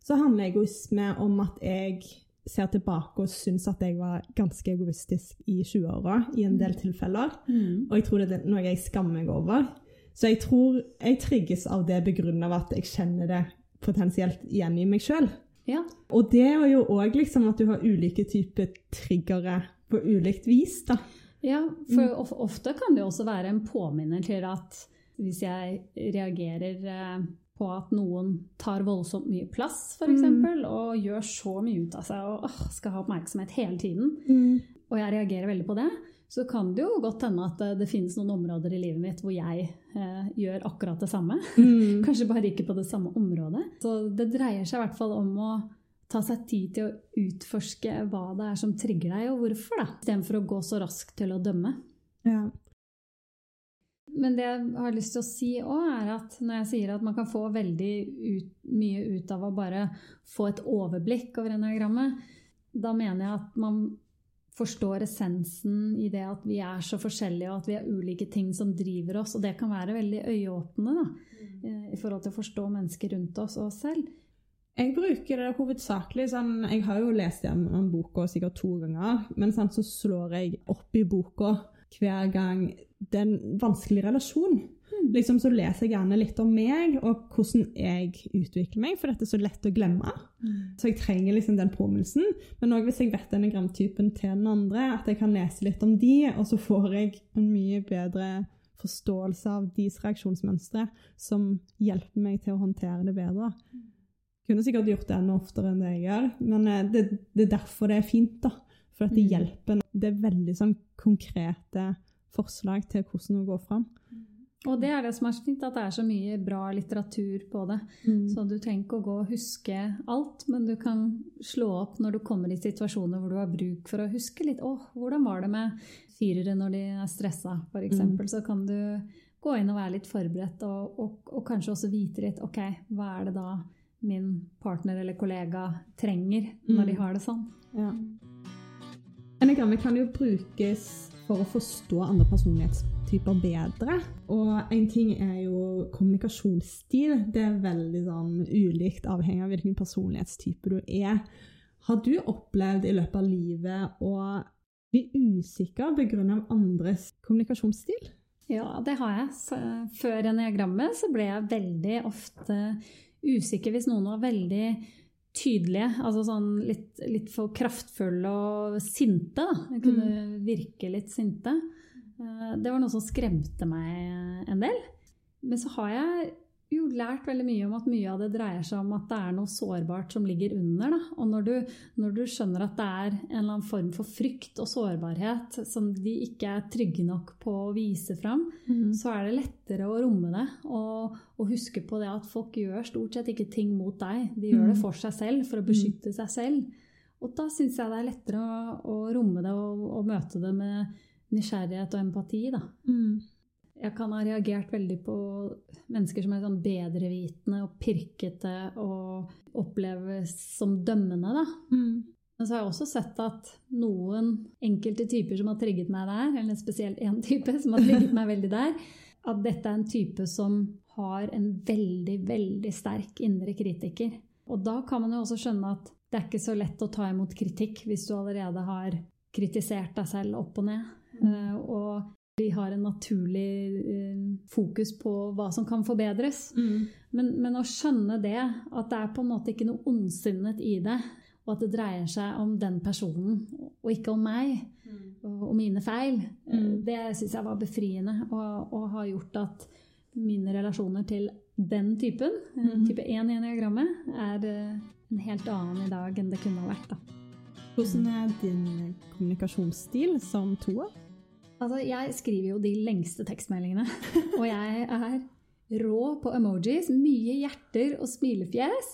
så handler egoisme om at jeg ser tilbake og syns at jeg var ganske egoistisk i 20-åra i en del tilfeller. Mm. Og jeg tror det er noe jeg skammer meg over. Så jeg tror jeg trigges av det begrunnet av at jeg kjenner det potensielt igjen i meg sjøl. Ja. Og det er jo òg liksom at du har ulike typer triggere på ulikt vis, da. Ja, for ofte kan det også være en påminner til at hvis jeg reagerer eh, på at noen tar voldsomt mye plass, f.eks., Mm. og gjør så mye ut av seg og øh, skal ha oppmerksomhet hele tiden, og jeg reagerer veldig på det, så kan det jo godt hende at eh, det finnes noen områder i livet mitt hvor jeg eh, gjør akkurat det samme. Mm. Kanskje bare ikke på det samme området. Så det dreier seg i hvert fall om å ta seg tid til å utforske hva det er som trigger deg, og hvorfor, da. Istedenfor å gå så raskt til å dømme. Ja. Men det jeg har lyst til å si òg, er at når jeg sier at man kan få veldig ut, mye ut av å bare få et overblikk over enagrammet, da mener jeg at man forstår essensen i det at vi er så forskjellige, og at vi har ulike ting som driver oss. Og det kan være veldig øyeåpne da, eh, i forhold til å forstå mennesker rundt oss og oss selv. Jeg bruker det hovedsakelig sånn Jeg har jo lest gjennom boka sikkert to ganger, men sånn, så slår jeg opp i boka hver gang det er en vanskelig relasjon. Liksom Så leser jeg gjerne litt om meg og hvordan jeg utvikler meg, for dette er så lett å glemme. Så jeg trenger liksom den påminnelsen. Men òg hvis jeg vet enegramtypen til den andre, at jeg kan lese litt om de, og så får jeg en mye bedre forståelse av deres reaksjonsmønstre, som hjelper meg til å håndtere det bedre. Jeg Kunne sikkert gjort det enda oftere enn det jeg gjør, men eh, det, det er derfor det er fint. da. For at det Mm. hjelper. Det er veldig sånn konkrete forslag til hvordan å gå fram. Og det er det som er så fint, at det er så mye bra litteratur på det. Så du trenger ikke å gå og huske alt, men du kan slå opp når du kommer i situasjoner hvor du har bruk for å huske litt. Åh, hvordan var det med firere når de er stressa, f.eks.? Mm. Så kan du gå inn og være litt forberedt, og, og, og kanskje også vite litt ok, hva er det da min partner eller kollega trenger når de Mm. har det sånn. Ja. Enagrammet kan jo brukes for å forstå andre personlighetstyper bedre. Og en ting er jo kommunikasjonsstil. Det er veldig sånn ulikt avhengig av hvilken personlighetstype du er. Har du opplevd i løpet av livet å bli usikker pga. andres kommunikasjonsstil? Ja, det har jeg. Så, før enneagrammet så ble jeg veldig ofte usikker hvis noen var veldig tydelige. Altså sånn litt, litt for kraftfulle og sinte. Da. Jeg kunne virke litt sinte. Eh, Det var noe som skremte meg en del. Men så har jeg jo lært veldig mye om at mye av det dreier seg om at det er noe sårbart som ligger under. Da. Og når du, når du skjønner at det er en eller annen form for frykt og sårbarhet som de ikke er trygge nok på å vise fram, så er det lettere å romme det. Og, og huske på det at folk gjør stort sett ikke ting mot deg. De gjør det for seg selv, for å beskytte seg selv. Og da syns jeg det er lettere å, å romme det og, og møte det med nysgjerrighet og empati. Da. Mm. Jeg kan ha reagert veldig på mennesker som er sånn bedrevitende og pirkete og oppleves som dømmende. Da. Mm. Men så har jeg også sett at noen enkelte typer som har trigget meg der, eller spesielt én type som har trigget meg veldig der, at dette er en type som har en veldig, veldig sterk indre kritiker. Og da kan man jo også skjønne at det er ikke så lett å ta imot kritikk hvis du allerede har kritisert deg selv opp og ned. Eh, og de har en naturlig eh, fokus på hva som kan forbedres. Mm. Men, men å skjønne det, at det er på en måte ikke noe ondsinnet i det, og at det dreier seg om den personen og ikke om meg og, og mine feil, eh, Mm. det syns jeg var befriende og, og har gjort at mine relasjoner til den typen, eh, Mhm. type 1 i diagrammet, er en helt annen i dag enn det kunne ha vært. da. Hvordan er din kommunikasjonsstil som toer? Altså, jeg skriver jo de lengste tekstmeldingene, og jeg er rå på emojis. Mye hjerter og smilefjes.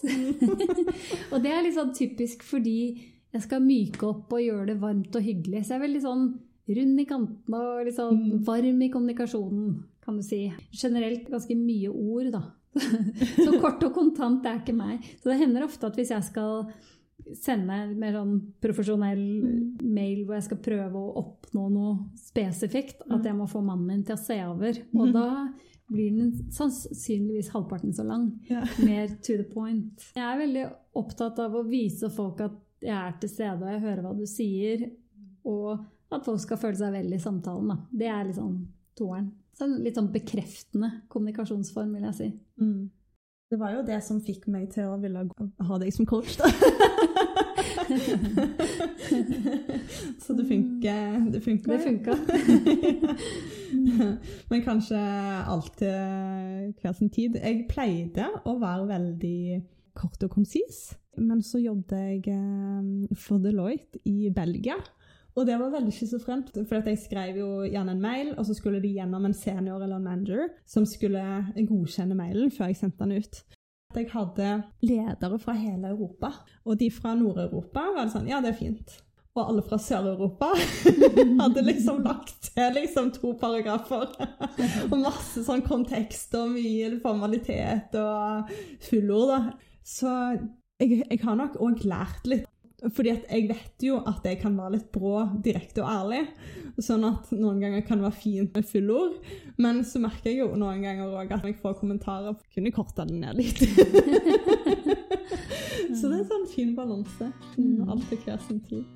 og det er litt sånn typisk fordi jeg skal myke opp og gjøre det varmt og hyggelig. Så jeg er veldig sånn rund i kantene og litt sånn Mm. varm i kommunikasjonen, kan du si. Generelt ganske mye ord, da. Så kort og kontant det er ikke meg. Så det hender ofte at hvis jeg skal sende en mer sånn profesjonell mail hvor jeg skal prøve å oppnå noe spesifikt, at jeg må få mannen min til å se over. Og da blir den sannsynligvis halvparten så lang. Ja. Mer to the point. Jeg er veldig opptatt av å vise folk at jeg er til stede, og jeg hører hva du sier, og at folk skal føle seg vel i samtalen. Da. Det er liksom toeren. Så en litt sånn bekreftende kommunikasjonsform, vil jeg si. Mm. Det var jo det som fikk meg til å ville ha deg som coach, da. Så det funker. Det funker. Det funker. Men kanskje alt til hver sin tid. Jeg pleide å være veldig kort og konsis, men så jobbet jeg eh, for Deloitte i Belgia. Og det var veldig schizofrent, for jeg skrev jo gjerne en mail, og så skulle de gjennom en senior eller en manager som skulle godkjenne mailen før jeg sendte den ut. Jeg hadde ledere fra hele Europa, og de fra Nord-Europa var sånn Ja, det er fint. Og alle fra Sør-Europa hadde liksom lagt til liksom to paragrafer. og masse sånn kontekst og mye formalitet og fullord. da. Så jeg, jeg har nok òg lært litt. Fordi at jeg vet jo at jeg kan være litt brå, direkte og ærlig. Sånn at noen ganger kan det være fint med fullord. Men så merker jeg jo noen ganger òg at jeg får kommentarer kunne korta det ned litt. så det er en sånn fin balanse. Alt til hver sin tid.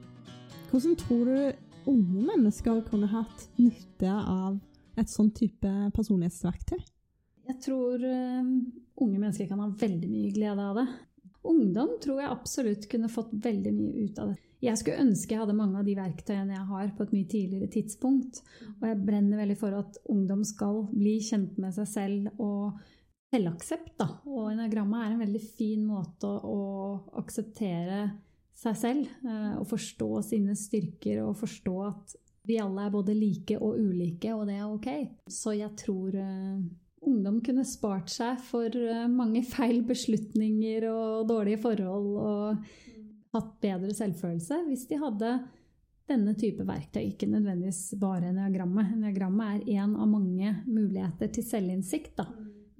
Hvordan tror du unge mennesker kunne hatt nytte av et sånn type personlighetsverktøy? Jeg tror eh, unge mennesker kan ha veldig mye glede av det. Ungdom tror jeg absolutt kunne fått veldig mye ut av det. Jeg skulle ønske jeg hadde mange av de verktøyene jeg har på et mye tidligere tidspunkt. Og jeg brenner veldig for at ungdom skal bli kjent med seg selv og selvaksept. Da. Og enagrammet er en veldig fin måte å akseptere seg selv eh, og forstå sine styrker og forstå at vi alle er både like og ulike, og det er ok. Så jeg tror eh, ungdom kunne spart seg for eh, mange feil beslutninger og dårlige forhold og hatt bedre selvfølelse hvis de hadde denne type verktøy, ikke nødvendigvis bare enneagrammet. Enneagrammet er én av mange muligheter til selvinnsikt. Da.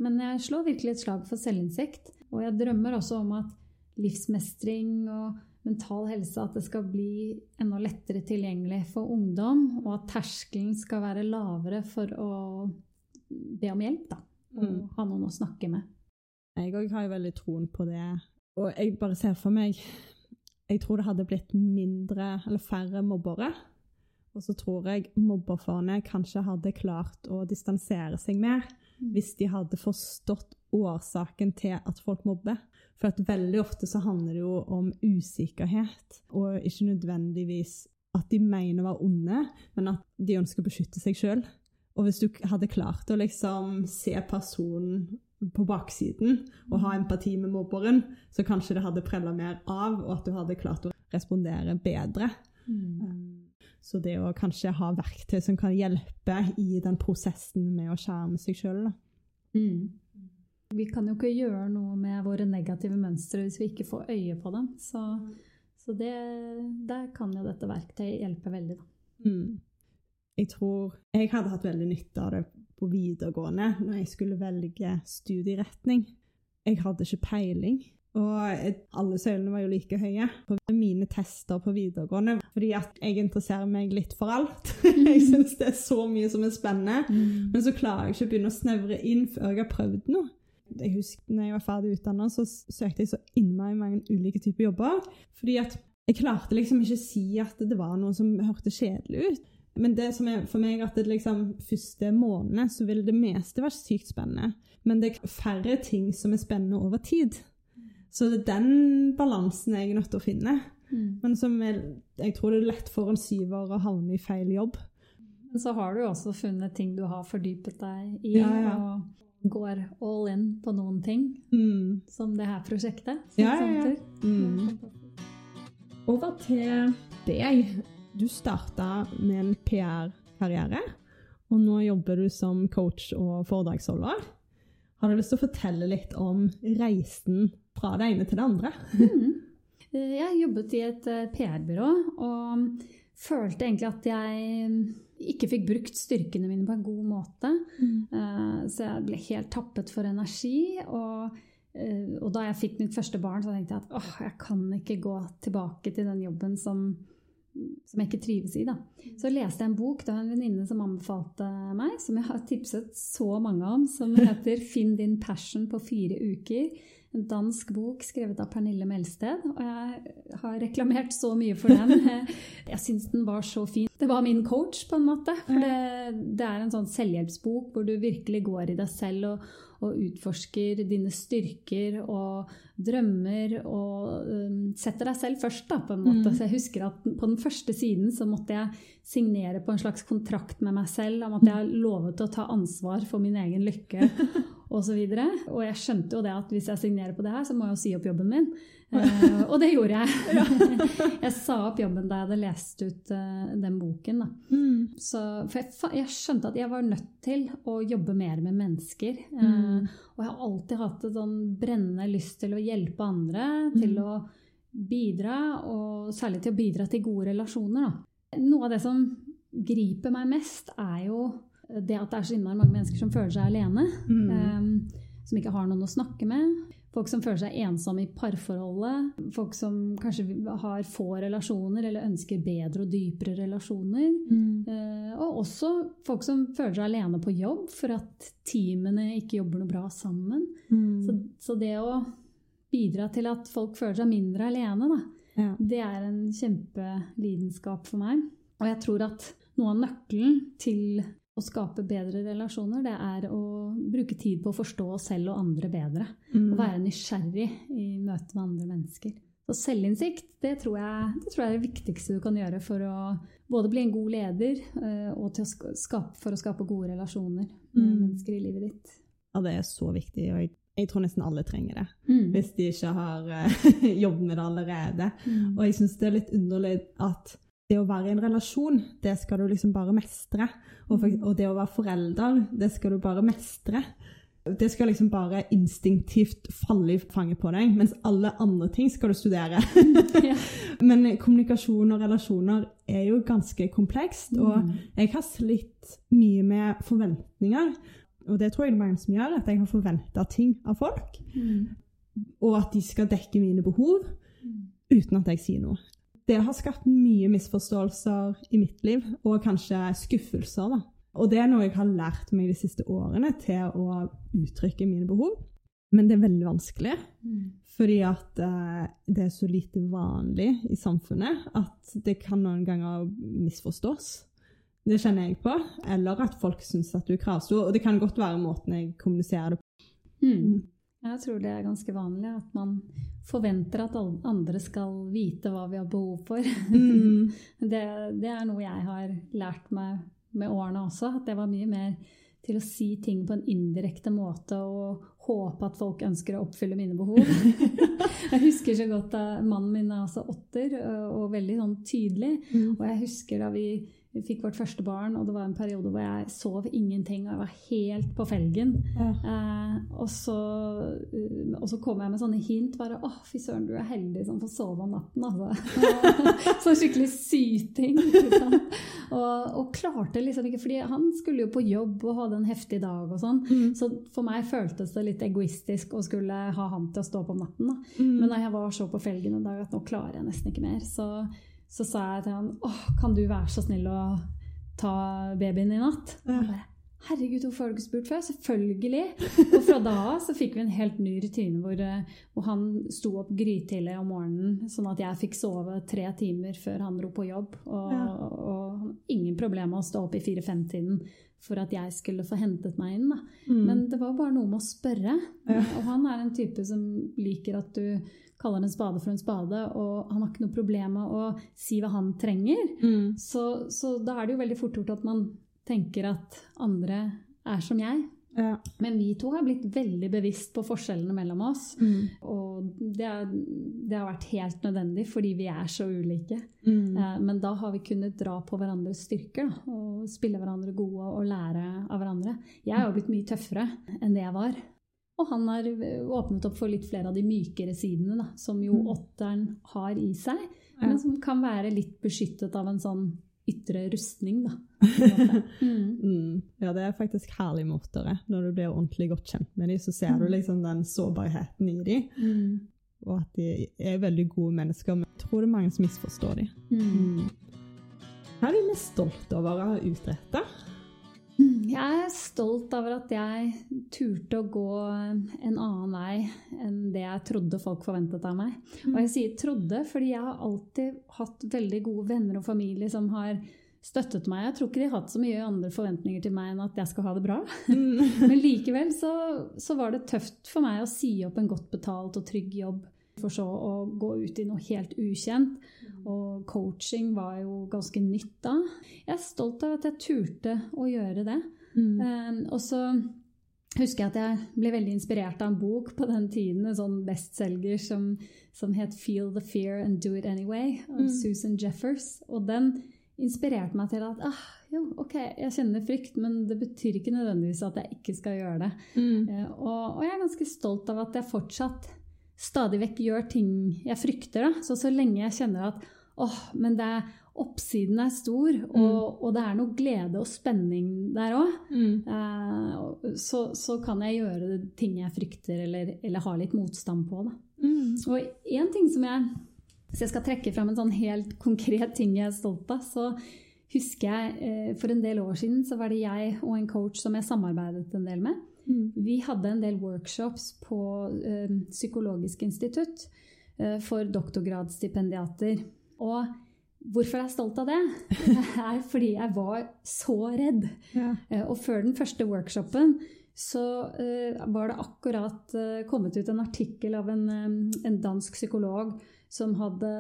Men jeg slår virkelig et slag for selvinnsikt. Og jeg drømmer også om at livsmestring og mental helse at det skal bli enda lettere tilgjengelig for ungdom, og at terskelen skal være lavere for å be om hjelp. Da, og Mm. ha noen å snakke med. Jeg òg har jo veldig troen på det. Og jeg bare ser for meg Jeg tror det hadde blitt mindre, eller færre mobbere. Og så tror jeg mobberfone kanskje hadde klart å distansere seg mer hvis de hadde forstått årsaken til at folk mobber. For at veldig ofte så handler det jo om usikkerhet, og ikke nødvendigvis at de mener å være onde, men at de ønsker å beskytte seg sjøl. Og hvis du hadde klart å liksom se personen på baksiden og ha empati med mobberen, så kanskje det hadde prella mer av, og at du hadde klart å respondere bedre. Mm. Så det å kanskje ha verktøy som kan hjelpe i den prosessen med å skjerme seg sjøl. Mm. Vi kan jo ikke gjøre noe med våre negative mønstre hvis vi ikke får øye på dem. Så, så det, der kan jo dette verktøyet hjelpe veldig. Da. Mm. Jeg tror jeg hadde hatt veldig nytte av det på videregående når jeg skulle velge studieretning. Jeg hadde ikke peiling. Og alle søylene var jo like høye på mine tester på videregående. Fordi at jeg interesserer meg litt for alt. jeg syns det er så mye som er spennende. Men så klarer jeg ikke å begynne å snevre inn før jeg har prøvd noe. Jeg husker når jeg var ferdig utdannet, så søkte jeg så innmari mange ulike typer jobber. Fordi at jeg klarte liksom ikke si at det var noe som hørte kjedelig ut. Men det som er for meg at det liksom første månedene så vil det meste være sykt spennende. Men det er færre ting som er spennende over tid. Så det er den balansen jeg er nødt til å finne. Mm. Men som er, jeg tror det er lett for en syver å havne i feil jobb. Men så har du jo også funnet ting du har fordypet deg i, Ja, ja. og går all in på noen ting, Mm. som det her prosjektet. Ja, ja, ja. Mm. Over til deg. Du starta med en PR-karriere, og nå jobber du som coach og foredragsholder. Har du lyst til å fortelle litt om reisen fra det ene til det andre? Mm. Eh, Jeg jobbet i et eh, PR-byrå og følte egentlig at jeg ikke fikk brukt styrkene mine på en god måte. Mm. Så jeg ble helt tappet for energi. Og, eh, og da jeg fikk mitt første barn, så tenkte jeg at åh, jeg kan ikke gå tilbake til den jobben som, som jeg ikke trives i. Da. Så leste jeg en bok. av en venninne som anbefalte meg, som jeg har tipset så mange om, som heter 'Finn din passion på fire uker'. En dansk bok skrevet av Pernille Melsted. Og jeg har reklamert så mye for den. Jeg syns den var så fin. Det var min coach, på en måte. For det, det er en sånn selvhjelpsbok hvor du virkelig går i deg selv og, og utforsker dine styrker og drømmer og um, setter deg selv først, da, på en måte. Mm. Så jeg husker at på den første siden så måtte jeg signere på en slags kontrakt med meg selv om at jeg lovet å ta ansvar for min egen lykke osv. Og, så og jeg skjønte jo det at hvis jeg signerer på det her, så må jeg jo si opp jobben min. Eh, og det gjorde jeg. jeg sa opp jobben da jeg hadde lest ut uh, den boken. Mm. Så, for jeg, jeg skjønte at jeg var nødt til å jobbe mer med mennesker. Uh, Mm. og jeg har alltid hatt en sånn brennende lyst til å hjelpe andre, til Mm. å bidra, og særlig til å bidra til gode relasjoner. Da. Noe av det som griper meg mest, er jo det at det er så innmari mange mennesker som føler seg alene. Eh, som ikke har noen å snakke med. Folk som føler seg ensomme i parforholdet. Folk som kanskje har få relasjoner eller ønsker bedre og dypere relasjoner. Mm. Eh, og også folk som føler seg alene på jobb for at teamene ikke jobber noe bra sammen. Mm. Så, så det å bidra til at folk føler seg mindre alene, da, Ja. det er en kjempelidenskap for meg. Og jeg tror at noe av nøkkelen til å skape bedre relasjoner, det er å bruke tid på å forstå oss selv og andre bedre. Mm. Å være nysgjerrig i møte med andre mennesker. Så selvinnsikt, det tror, jeg, det tror jeg er det viktigste du kan gjøre for å både bli en god leder eh, og til å skape, for å skape gode relasjoner med Mm. mennesker i livet ditt. Ja, det er så viktig, og jeg, jeg tror nesten alle trenger det. Mm. Hvis de ikke har uh, jobbet med det allerede. Mm. Og jeg syns det er litt underlig at det å være i en relasjon, det skal du liksom bare mestre. Og, for, og det å være forelder, det skal du bare mestre. Det skal liksom bare instinktivt falle i fanget på deg, mens alle andre ting skal du studere. Men kommunikasjon og relasjoner er jo ganske komplekst. Og jeg har slitt mye med forventninger. Og det tror jeg det er mange som gjør, at jeg har forventa ting av folk. Og at de skal dekke mine behov uten at jeg sier noe. Det har skapt mye misforståelser i mitt liv, og kanskje skuffelser. da. Og det er noe jeg har lært meg de siste årene, til å uttrykke mine behov. Men det er veldig vanskelig, fordi at uh, det er så lite vanlig i samfunnet at det kan noen ganger misforstås. Det kjenner jeg på. Eller at folk syns at du er kravstor. Og det kan godt være måten jeg kommuniserer det på. Mm. Jeg tror det er ganske vanlig at man forventer at andre skal vite hva vi har behov for. Mm. det, det er noe jeg har lært meg med årene også. At det var mye mer til å si ting på en indirekte måte og håpe at folk ønsker å oppfylle mine behov. jeg husker så godt da mannen min er også åtter og veldig sånn tydelig. Mm. Og jeg husker da vi vi fikk vårt første barn, og det var en periode hvor jeg sov ingenting. Og jeg var helt på felgen. Ja. Eh, og, så, uh, og så kom jeg med sånne hint. bare, 'Å, fy søren, du er heldig som får sove om natten', altså. sånn skikkelig syting. Og, og klarte liksom ikke, fordi han skulle jo på jobb og hadde en heftig dag og sånn. Mm. Så for meg føltes det litt egoistisk å skulle ha han til å stå opp om natten. da. Mm. Men da jeg var så på felgen en dag at nå klarer jeg nesten ikke mer, så, så sa jeg til han åh, kan du være så snill å ta babyen i natt? Og han bare, Herregud, hvorfor har du ikke spurt før? Selvfølgelig! Og fra da av så fikk vi en helt ny rutine hvor, eh, hvor han sto opp grytidlig om morgenen, sånn at jeg fikk sove tre timer før han dro på jobb. Og, Ja. og ingen problem med å stå opp i fire-fem-tiden for at jeg skulle få hentet meg inn. Mm. Men det var bare noe med å spørre. Ja. Og han er en type som liker at du kaller en spade for en spade, og han har ikke noe problem med å si hva han trenger. Mm. Så, så da er det jo veldig fort gjort at man tenker at andre er som jeg. Ja. Men vi to har blitt veldig bevisst på forskjellene mellom oss. Mm. Og det, er, det har vært helt nødvendig fordi vi er så ulike. Mm. Eh, Men da har vi kunnet dra på hverandres styrker da, og spille hverandre gode og lære av hverandre. Jeg har jo blitt mye tøffere enn det jeg var. Og han har åpnet opp for litt flere av de mykere sidene, da, som jo Mm. åtteren har i seg, men som kan være litt beskyttet av en sånn ytre rustning. Da, mm. Mm. Ja, det er faktisk herlig mortere. Når du blir ordentlig godt kjent med dem, så ser du liksom den sårbarheten i dem. Mm. Og at de er veldig gode mennesker. Men jeg tror det er mange som misforstår dem. Mm. Mm. Hva er vi mest stolt over å ha utretta? Jeg er stolt over at jeg turte å gå en annen vei enn det jeg trodde folk forventet av meg. Og jeg sier 'trodde' fordi jeg har alltid hatt veldig gode venner og familie som har støttet meg. Jeg tror ikke de har hatt så mye andre forventninger til meg enn at jeg skal ha det bra. Men likevel så, så var det tøft for meg å si opp en godt betalt og trygg jobb, for så å gå ut i noe helt ukjent. Og coaching var jo ganske nytt da. Jeg er stolt av at jeg turte å gjøre det. Mm. Um, og så husker jeg at jeg ble veldig inspirert av en bok på den tiden, en sånn bestselger som, som het 'Feel the Fear and Do It Anyway' av Mm. Susan Jeffers. Og den inspirerte meg til at ah, jo, ok, jeg kjenner frykt, men det betyr ikke nødvendigvis at jeg ikke skal gjøre det. Mm. Uh, og, og jeg er ganske stolt av at jeg fortsatt stadig vekk gjør ting jeg frykter. Da. Så så lenge jeg kjenner at åh, men det er, oppsiden er stor, og, og det er noe glede og spenning der òg, Mm. eh, så, så kan jeg gjøre ting jeg frykter eller, eller har litt motstand på. Da. Mm. Og én ting som jeg Hvis jeg skal trekke fram en sånn helt konkret ting jeg er stolt av, så husker jeg eh, for en del år siden så var det jeg og en coach som jeg samarbeidet en del med. Mm. Vi hadde en del workshops på eh, Psykologisk institutt eh, for doktorgradsstipendiater. Og hvorfor jeg er stolt av det, er fordi jeg var så redd. Ja. Eh, og før den første workshopen så eh, var det akkurat eh, kommet ut en artikkel av en, eh, en dansk psykolog som hadde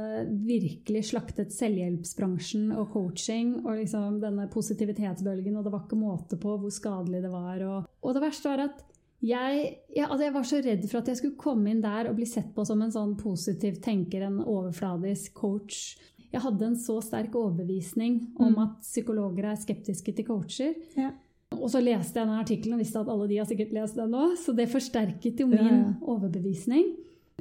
virkelig slaktet selvhjelpsbransjen og coaching og liksom denne positivitetsbølgen, og det var ikke måte på hvor skadelig det var. Og, og det verste var at jeg, jeg, altså jeg var så redd for at jeg skulle komme inn der og bli sett på som en sånn positiv tenker, en overfladisk coach. Jeg hadde en så sterk overbevisning om Mm. at psykologer er skeptiske til coacher. Ja. Og så leste jeg den artikkelen og visste at alle de har sikkert lest den nå, så det forsterket jo min Ja, ja. overbevisning.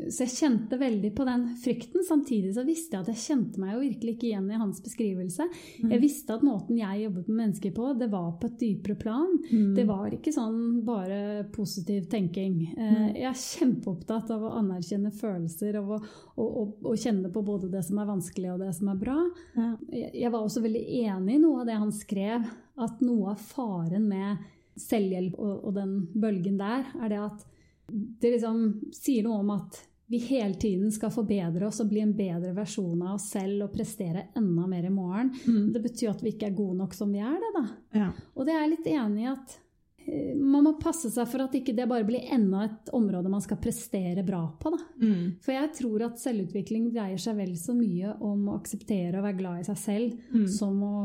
Så jeg kjente veldig på den frykten. Samtidig så visste jeg at jeg kjente meg jo virkelig ikke igjen i hans beskrivelse. Mm. Jeg visste at måten jeg jobbet med mennesker på, det var på et dypere plan. Mm. Det var ikke sånn bare positiv tenking. Eh, Mm. Jeg er kjempeopptatt av å anerkjenne følelser og, og, og, og kjenne på både det som er vanskelig og det som er bra. Ja. Jeg jeg var også veldig enig i noe av det han skrev, at noe av faren med selvhjelp og, og den bølgen der, er det at det liksom sier noe om at vi hele tiden skal forbedre oss og bli en bedre versjon av oss selv og prestere enda mer i morgen. Mm. Det betyr at vi ikke er gode nok som vi er det, da. Ja. Og det er jeg litt enig i at eh, man må passe seg for at ikke det bare blir enda et område man skal prestere bra på. Da. Mm. For jeg tror at selvutvikling dreier seg vel så mye om å akseptere og være glad i seg selv Mm. som å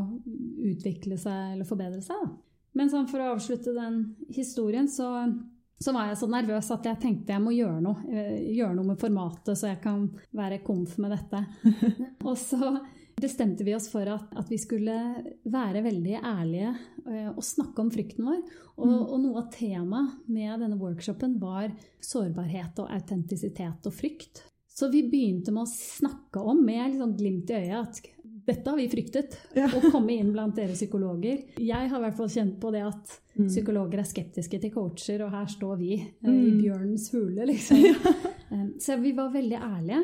utvikle seg eller forbedre seg. Da. Men sånn for å avslutte den historien, så, så var jeg så nervøs at jeg tenkte jeg må gjøre noe. eh, Gjøre noe med formatet, så jeg kan være komf med dette. og så bestemte vi oss for at, at vi skulle være veldig ærlige eh, og snakke om frykten vår. Og, Mm. og noe av temaet med denne workshopen var sårbarhet og autentisitet og frykt. Så vi begynte med å snakke om, med sånn glimt i øyet, at dette har vi fryktet. Ja. Å komme inn blant dere psykologer. Jeg har i hvert fall kjent på det at Mm. psykologer er skeptiske til coacher, og her står vi mm. i bjørnens hule, liksom. Ja. Så vi var veldig ærlige.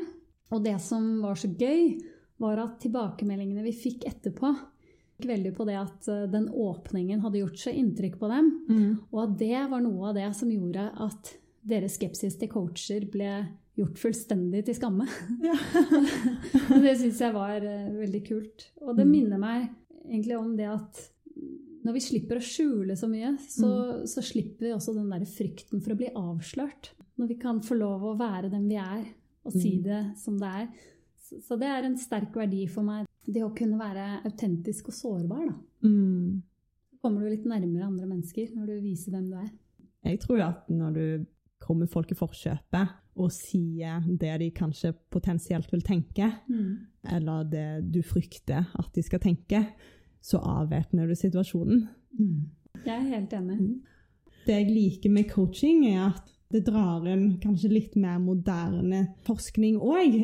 Og det som var så gøy, var at tilbakemeldingene vi fikk etterpå, gikk veldig på det at eh, den åpningen hadde gjort så inntrykk på dem, Mm. og at det var noe av det som gjorde at deres skepsis til coacher ble gjort fullstendig til skamme. Ja. Det syns jeg var eh, veldig kult. Og det Mm. minner meg egentlig om det at når vi slipper å skjule så mye, så, Mm. så slipper vi også den der frykten for å bli avslørt. Når vi kan få lov å være den vi er, og si Mm. det som det er. Så, så det er en sterk verdi for meg. Det å kunne være autentisk og sårbar. Da. Mm. Kommer du litt nærmere andre mennesker når du viser hvem du er. Jeg tror at når du kommer folk i forkjøpet og sier det de kanskje potensielt vil tenke, eller det du frykter at de skal tenke, så avvæpner du situasjonen. Jeg er helt enig. Det jeg liker med coaching, er at det drar inn kanskje litt mer moderne forskning òg.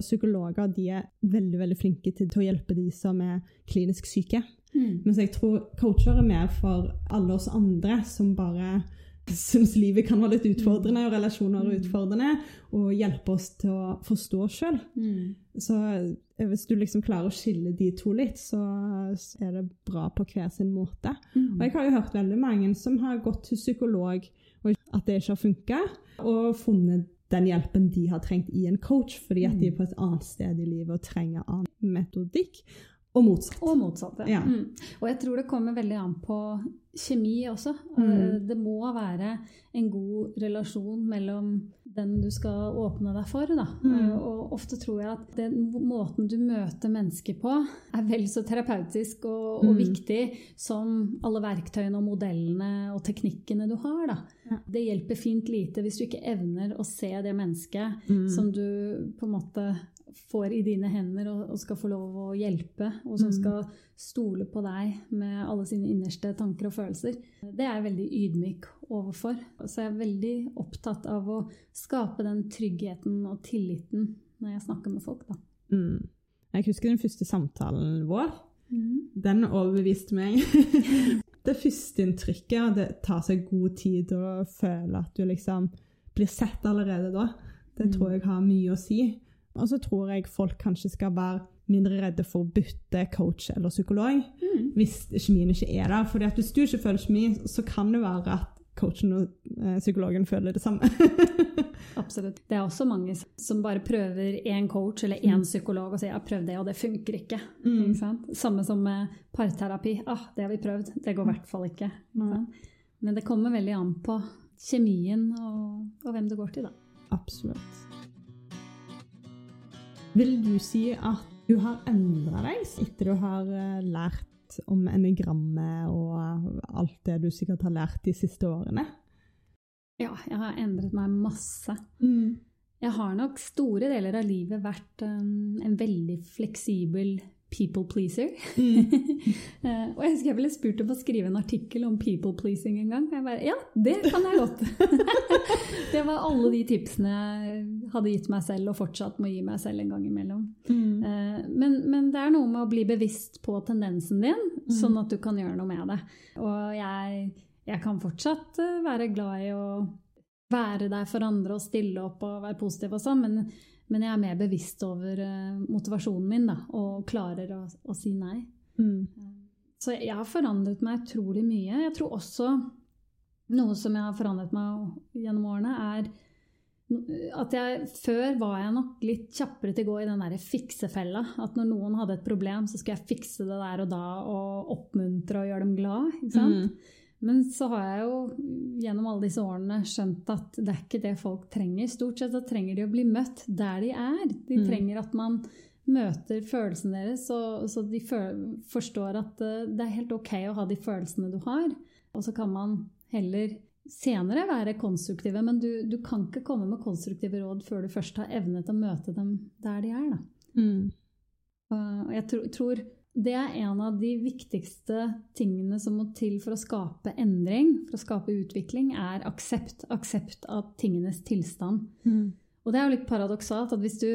Psykologer de er veldig veldig flinke til, til å hjelpe de som er klinisk syke. Mm. Mens jeg tror coacher er mer for alle oss andre som bare syns livet kan være litt utfordrende, og relasjoner er utfordrende, og hjelpe oss til å forstå oss sjøl. Mm. Så eh, hvis du liksom klarer å skille de to litt, så er det bra på hver sin måte. Og jeg har jo hørt veldig mange som har gått til psykolog, og at det ikke har funka, og funnet den hjelpen de har trengt i en coach, fordi at de er på et annet sted i livet og trenger annen metodikk, og motsatt. Og motsatt. Ja. Mm. Og jeg tror det kommer veldig an på kjemi også. Mm. Det må være en god relasjon mellom den du skal åpne deg for. Da. Mm. Eh, Og ofte tror jeg at den måten du møter mennesker på, er vel så terapeutisk og, og Mm. viktig som alle verktøyene og modellene og teknikkene du har. Da. Ja. Det hjelper fint lite hvis du ikke evner å se det mennesket Mm. som du på en måte får i dine hender og, og skal få lov å hjelpe, og som Mm. skal stole på deg med alle sine innerste tanker og følelser. Det er jeg veldig ydmyk overfor. Så jeg er veldig opptatt av å skape den tryggheten og tilliten når jeg snakker med folk. Da. Mm. Jeg husker den første samtalen vår. Den overbeviste meg. det første inntrykket, det tar seg god tid å føle at du liksom blir sett allerede da. Det Mm. tror jeg har mye å si. Og så tror jeg folk kanskje skal være mindre redde for å bytte coach eller psykolog Mm. hvis kjemien ikke er der. Fordi at hvis du ikke føler kjemi, så kan det være at coachen og eh, psykologen føler det samme. Absolutt. Det er også mange som bare prøver én coach eller én psykolog og sier 'jeg har prøvd det, og det funker ikke'. Mm. ikke sant? Samme som med parterapi. Ah, 'Det har vi prøvd, det går i hvert fall ikke'. ikke? Men det kommer veldig an på kjemien og, og hvem du går til, da. Absolutt. Vil du si at du har endra deg etter du har eh, lært om enegrammet og alt det du sikkert har lært de siste årene? Ja, jeg har endret meg masse. Jeg har nok store deler av livet vært um, en veldig fleksibel people pleaser. Eh, og jeg husker jeg ble spurt om å skrive en artikkel om people pleasing en gang. Jeg bare ja, det kan jeg godt. det var alle de tipsene jeg hadde gitt meg selv, og fortsatt må gi meg selv en gang imellom. Mm. Eh, Men, men det er noe med å bli bevisst på tendensen din, sånn at du kan gjøre noe med det. Og jeg, jeg kan fortsatt eh, være glad i å være der for andre og stille opp og være positiv og sånn, men, men jeg er mer bevisst over eh, motivasjonen min da, og klarer å, å si nei. Mm. Så jeg har forandret meg utrolig mye. Jeg tror også noe som jeg har forandret meg gjennom årene, er at jeg før var jeg nok litt kjappere til å gå i den der fiksefella. At når noen hadde et problem, så skulle jeg fikse det der og da og oppmuntre og gjøre dem glad. Ikke sant? Mm. Men så har jeg jo gjennom alle disse årene skjønt at det er ikke det folk trenger. Stort sett så trenger de å bli møtt der de er. De Mm. trenger at man møter følelsene deres, så, så de forstår at eh, det er helt ok å ha de følelsene du har. Og så kan man heller senere være konstruktive, men du, du kan ikke komme med konstruktive råd før du først har evnet å møte dem der de er. Da. Mm. Og jeg tro, tror det er en av de viktigste tingene som må til for å skape endring, for å skape utvikling, er aksept. Aksept av tingenes tilstand. Mm. Og det er jo litt paradoksalt at hvis du,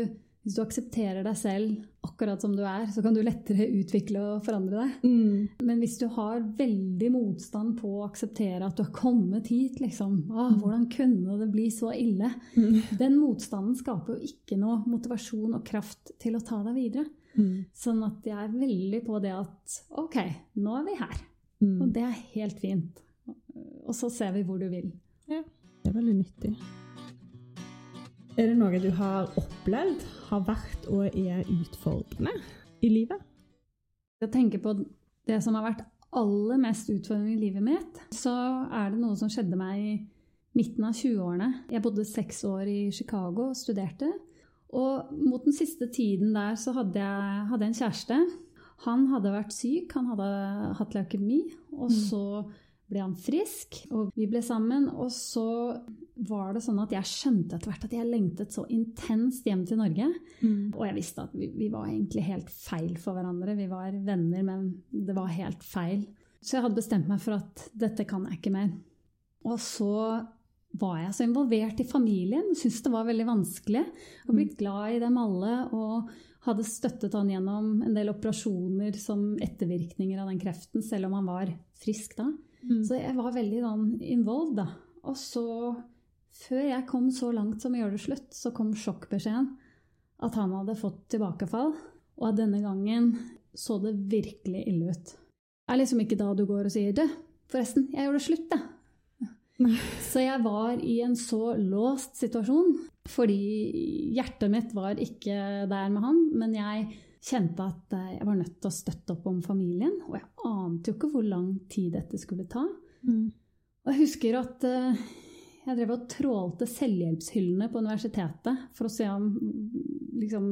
hvis du aksepterer deg selv akkurat som du er, så kan du lettere utvikle og forandre deg. Mm. Men hvis du har veldig motstand på å akseptere at du har kommet hit, liksom ah, hvordan kunne det bli så ille? Mm. Den motstanden skaper jo ikke noe motivasjon og kraft til å ta deg videre. Mm. Sånn at jeg er veldig på det at ok, nå er vi her. Mm. Og det er helt fint. Og så ser vi hvor du vil. Det er veldig nyttig. Er det noe du har opplevd har vært og er utfordrende i livet? Å tenke på det som har vært aller mest utfordrende i livet mitt, så er det noe som skjedde meg i midten av 20-årene. Jeg bodde seks år i Chicago og studerte. Og mot den siste tiden der så hadde jeg, hadde en kjæreste. Han hadde vært syk, han hadde hatt leukemi, og Mm. så ble han frisk, og vi ble sammen. Og så var det sånn at jeg skjønte etter hvert at jeg lengtet så intenst hjem til Norge. Mm. Og jeg visste at vi, vi var egentlig helt feil for hverandre. Vi var venner, men det var helt feil. Så jeg hadde bestemt meg for at dette kan jeg ikke mer. Og så var jeg så involvert i familien, syntes det var veldig vanskelig. Og blitt glad i dem alle og hadde støttet han gjennom en del operasjoner som ettervirkninger av den kreften, selv om han var frisk da. Mm. Så jeg var veldig sånn involved, da. Og så, før jeg kom så langt som å gjøre det slutt, så kom sjokkbeskjeden at han hadde fått tilbakefall, og at denne gangen så det virkelig ille ut. Det er liksom ikke da du går og sier du, forresten, jeg gjør det slutt, jeg. Så jeg var i en så låst situasjon, fordi hjertet mitt var ikke der med han, men jeg kjente at jeg var nødt til å støtte opp om familien, og jeg ante jo ikke hvor lang tid dette skulle ta. Mm. Og jeg husker at eh, jeg drev og trålte selvhjelpshyllene på universitetet for å se om liksom,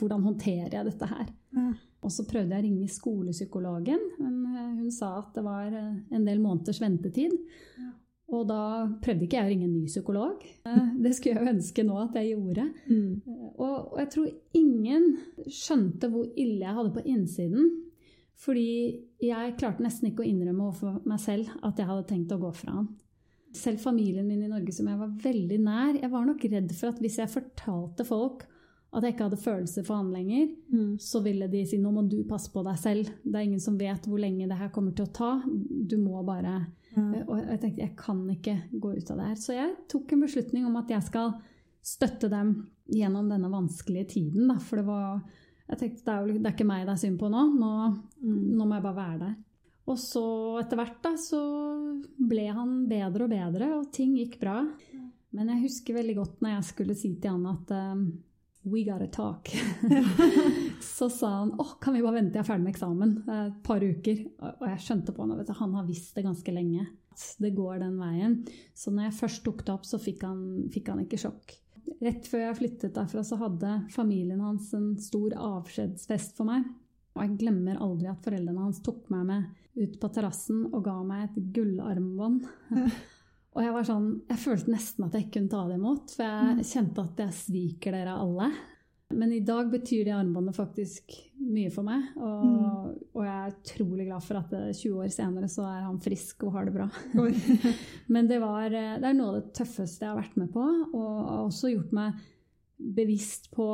hvordan håndterer jeg dette her. Mm. Og så prøvde jeg å ringe skolepsykologen, men eh, hun sa at det var eh, en del måneders ventetid. Ja. Og da prøvde ikke jeg å ringe en ny psykolog. Eh, Det skulle jeg jo ønske nå at jeg gjorde. Mm. Og, og jeg tror ingen skjønte hvor ille jeg hadde på innsiden. Fordi jeg klarte nesten ikke å innrømme overfor meg selv at jeg hadde tenkt å gå fra han. Selv familien min i Norge, som jeg var veldig nær, jeg var nok redd for at hvis jeg fortalte folk at jeg ikke hadde følelser for han lenger, Mm. så ville de si nå må du passe på deg selv. Det er ingen som vet hvor lenge det her kommer til å ta. Du må bare Ja. og jeg tenkte jeg kan ikke gå ut av det her. Så jeg tok en beslutning om at jeg skal støtte dem gjennom denne vanskelige tiden. Da. For det var Jeg tenkte det er, jo, det er ikke meg det er synd på nå. nå. Mm. Nå må jeg bare være der. Og så etter hvert da, så ble han bedre og bedre, og ting gikk bra. Men jeg husker veldig godt når jeg skulle si til han at um, We gotta talk. så sa han åh, kan vi bare vente, jeg er ferdig med eksamen. Et par uker. Og jeg skjønte på han at han har visst det ganske lenge. at Det går den veien. Så når jeg først tok det opp, så fikk han, fikk han ikke sjokk. Rett før jeg flyttet derfra, så hadde familien hans en stor avskjedsfest for meg. Og jeg glemmer aldri at foreldrene hans tok meg med ut på terrassen og ga meg et gullarmbånd. Og jeg var sånn, jeg følte nesten at jeg ikke kunne ta det imot, for jeg kjente at jeg sviker dere alle. Men i dag betyr det armbåndet faktisk mye for meg. Og, mm. og, jeg er utrolig glad for at 20 år senere så er han frisk og har det bra. Men det, var, det er noe av det tøffeste jeg har vært med på, og har også gjort meg bevisst på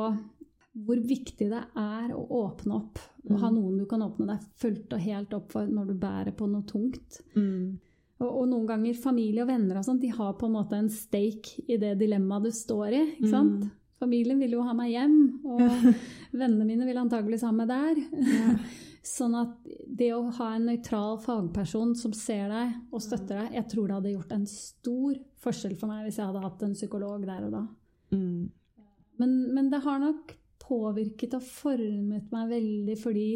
hvor viktig det er å åpne opp. Mm. Ha noen du kan åpne deg fullt og helt opp for når du bærer på noe tungt. Mm. Og, og, noen ganger familie og venner og sånt, de har på en måte en stake i det dilemmaet du står i. ikke sant? Mm. Familien vil jo ha meg hjem, og vennene mine vil antakeligvis ha meg der. Ja. sånn at det å ha en nøytral fagperson som ser deg og støtter deg, jeg tror det hadde gjort en stor forskjell for meg hvis jeg hadde hatt en psykolog der og da. Mm. Men, men det har nok påvirket og formet meg veldig fordi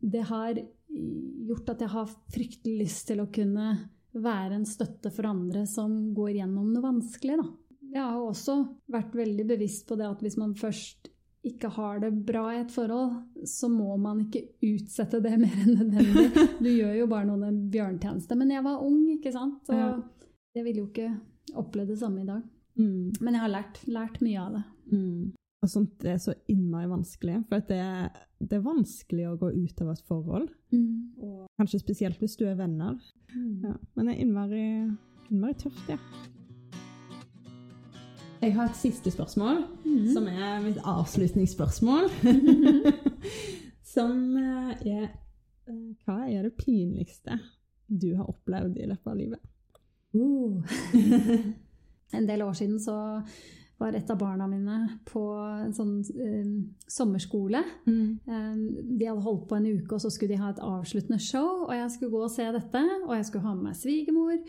det har gjort at jeg har fryktelig lyst til å kunne være en støtte for andre som går gjennom noe vanskelig. Da. Jeg har også vært veldig bevisst på det at hvis man først ikke har det bra i et forhold, så må man ikke utsette det mer enn nødvendig. Du gjør jo bare noen en bjørntjeneste. Men jeg var ung, ikke sant? Og jeg ville jo ikke oppleve det samme i dag. Mm. Men jeg har lært, lært mye av det. Mm. Og sånt er så innmari vanskelig. For det det, er vanskelig å gå ut av et forhold. Mm. Og kanskje spesielt hvis du er venner. Mm. Ja, men det er innmari, innmari tøft, ja. Jeg har et siste spørsmål, mm. som er mitt avslutningsspørsmål. som eh, er eh, Hva er det pinligste du har opplevd i løpet av livet? Uh. en del år siden så var et av barna mine på en sånn um, sommerskole. Mm. Um, de hadde holdt på en uke, og så skulle de ha et avsluttende show. Og jeg skulle gå og se dette, og jeg skulle ha med meg svigermor.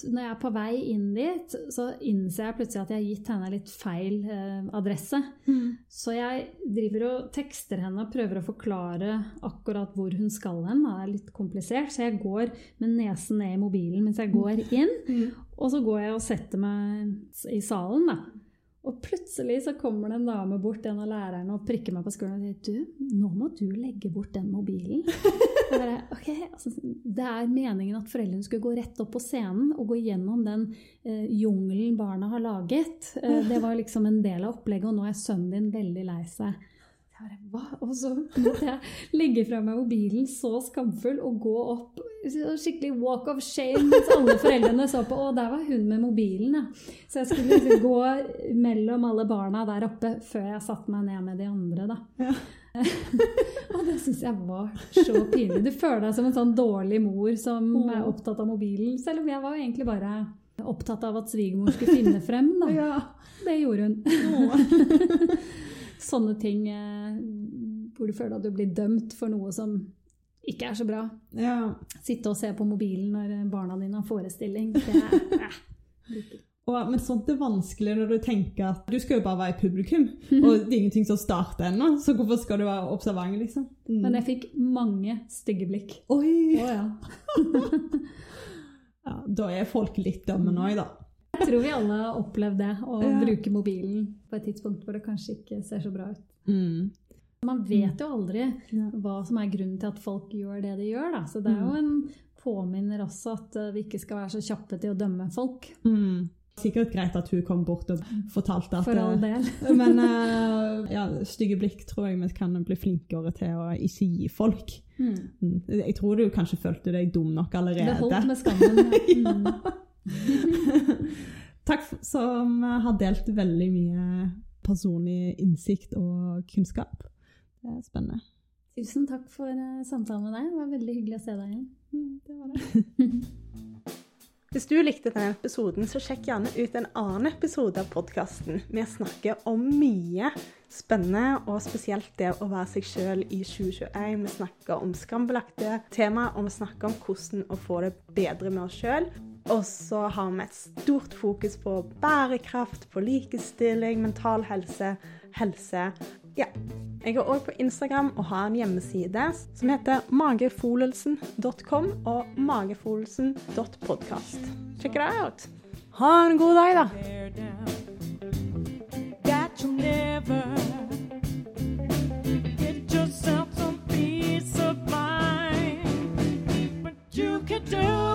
Når jeg er på vei inn dit, så innser jeg plutselig at jeg har gitt henne litt feil uh, adresse. Mm. Så jeg driver og tekster henne og prøver å forklare akkurat hvor hun skal hen. Det er litt komplisert, så jeg går med nesen ned i mobilen mens jeg går inn. Mm. Og så går jeg og setter meg i salen, da. Og plutselig så kommer det en dame bort, en av lærerne, og prikker meg på skolen og sier du, nå må du legge bort den mobilen. Bare, okay, altså, det er meningen at foreldrene skulle gå rett opp på scenen og gå gjennom den eh, jungelen barna har laget. Eh, det var liksom en del av opplegget, og nå er sønnen din veldig lei seg. Hva? Og så måtte jeg legge fra meg mobilen så skamfull og gå opp. Skikkelig walk of shame mens alle foreldrene så på. Og der var hun med mobilen, ja. Så jeg skulle liksom gå mellom alle barna der oppe før jeg satte meg ned med de andre, da. Ja. og det syns jeg var så pinlig. Du føler deg som en sånn dårlig mor som er opptatt av mobilen. Selv om jeg var egentlig bare opptatt av at svigermor skulle finne frem, da. Ja. Det gjorde hun sånne ting eh, hvor du føler at du blir dømt for noe som ikke er så bra. Ja. Sitte og se på mobilen når barna dine har forestilling. Det er, eh, og, men sånt er vanskelig når du tenker at du skal jo bare være i publikum, og det er ingenting som starter ennå, så hvorfor skal du være observant, liksom? Mm. Men jeg fikk mange stygge blikk. Oi! Oh, ja. ja, da er folk litt dømmende òg, da. Jeg tror vi alle har opplevd det, å ja. bruke mobilen på et tidspunkt hvor det kanskje ikke ser så bra ut. Mm. Man vet jo aldri hva som er grunnen til at folk gjør det de gjør. Da. Så det er jo mm. en påminner også at eh, vi ikke skal være så kjappe til å dømme folk. Mm. Sikkert greit at hun kom bort og fortalte at For all del. men uh, ja, stygge blikk tror jeg vi kan bli flinkere til å ikke gi folk. Mm. mm. Jeg tror du kanskje følte deg dum nok allerede. Det holdt med skammen. ja. Mm. Takk som har delt veldig mye personlig innsikt og kunnskap. Det er spennende. Tusen takk for uh, samtalen med deg. Det var veldig hyggelig å se deg igjen. Mm, det var det. Hvis du likte denne episoden, så sjekk gjerne ut en annen episode av podkasten. Vi snakker om mye spennende, og spesielt det å være seg sjøl i 2021. Vi snakker om skambelagte tema, og vi snakker om hvordan å få det bedre med oss sjøl. Og så har vi et stort fokus på bærekraft, på likestilling, mental helse, helse. Ja. Jeg er òg på Instagram og har en hjemmeside som heter magefolelsen.com og magefolelsen.podkast. Sjekk det ut. Ha en god dag, da. but you can do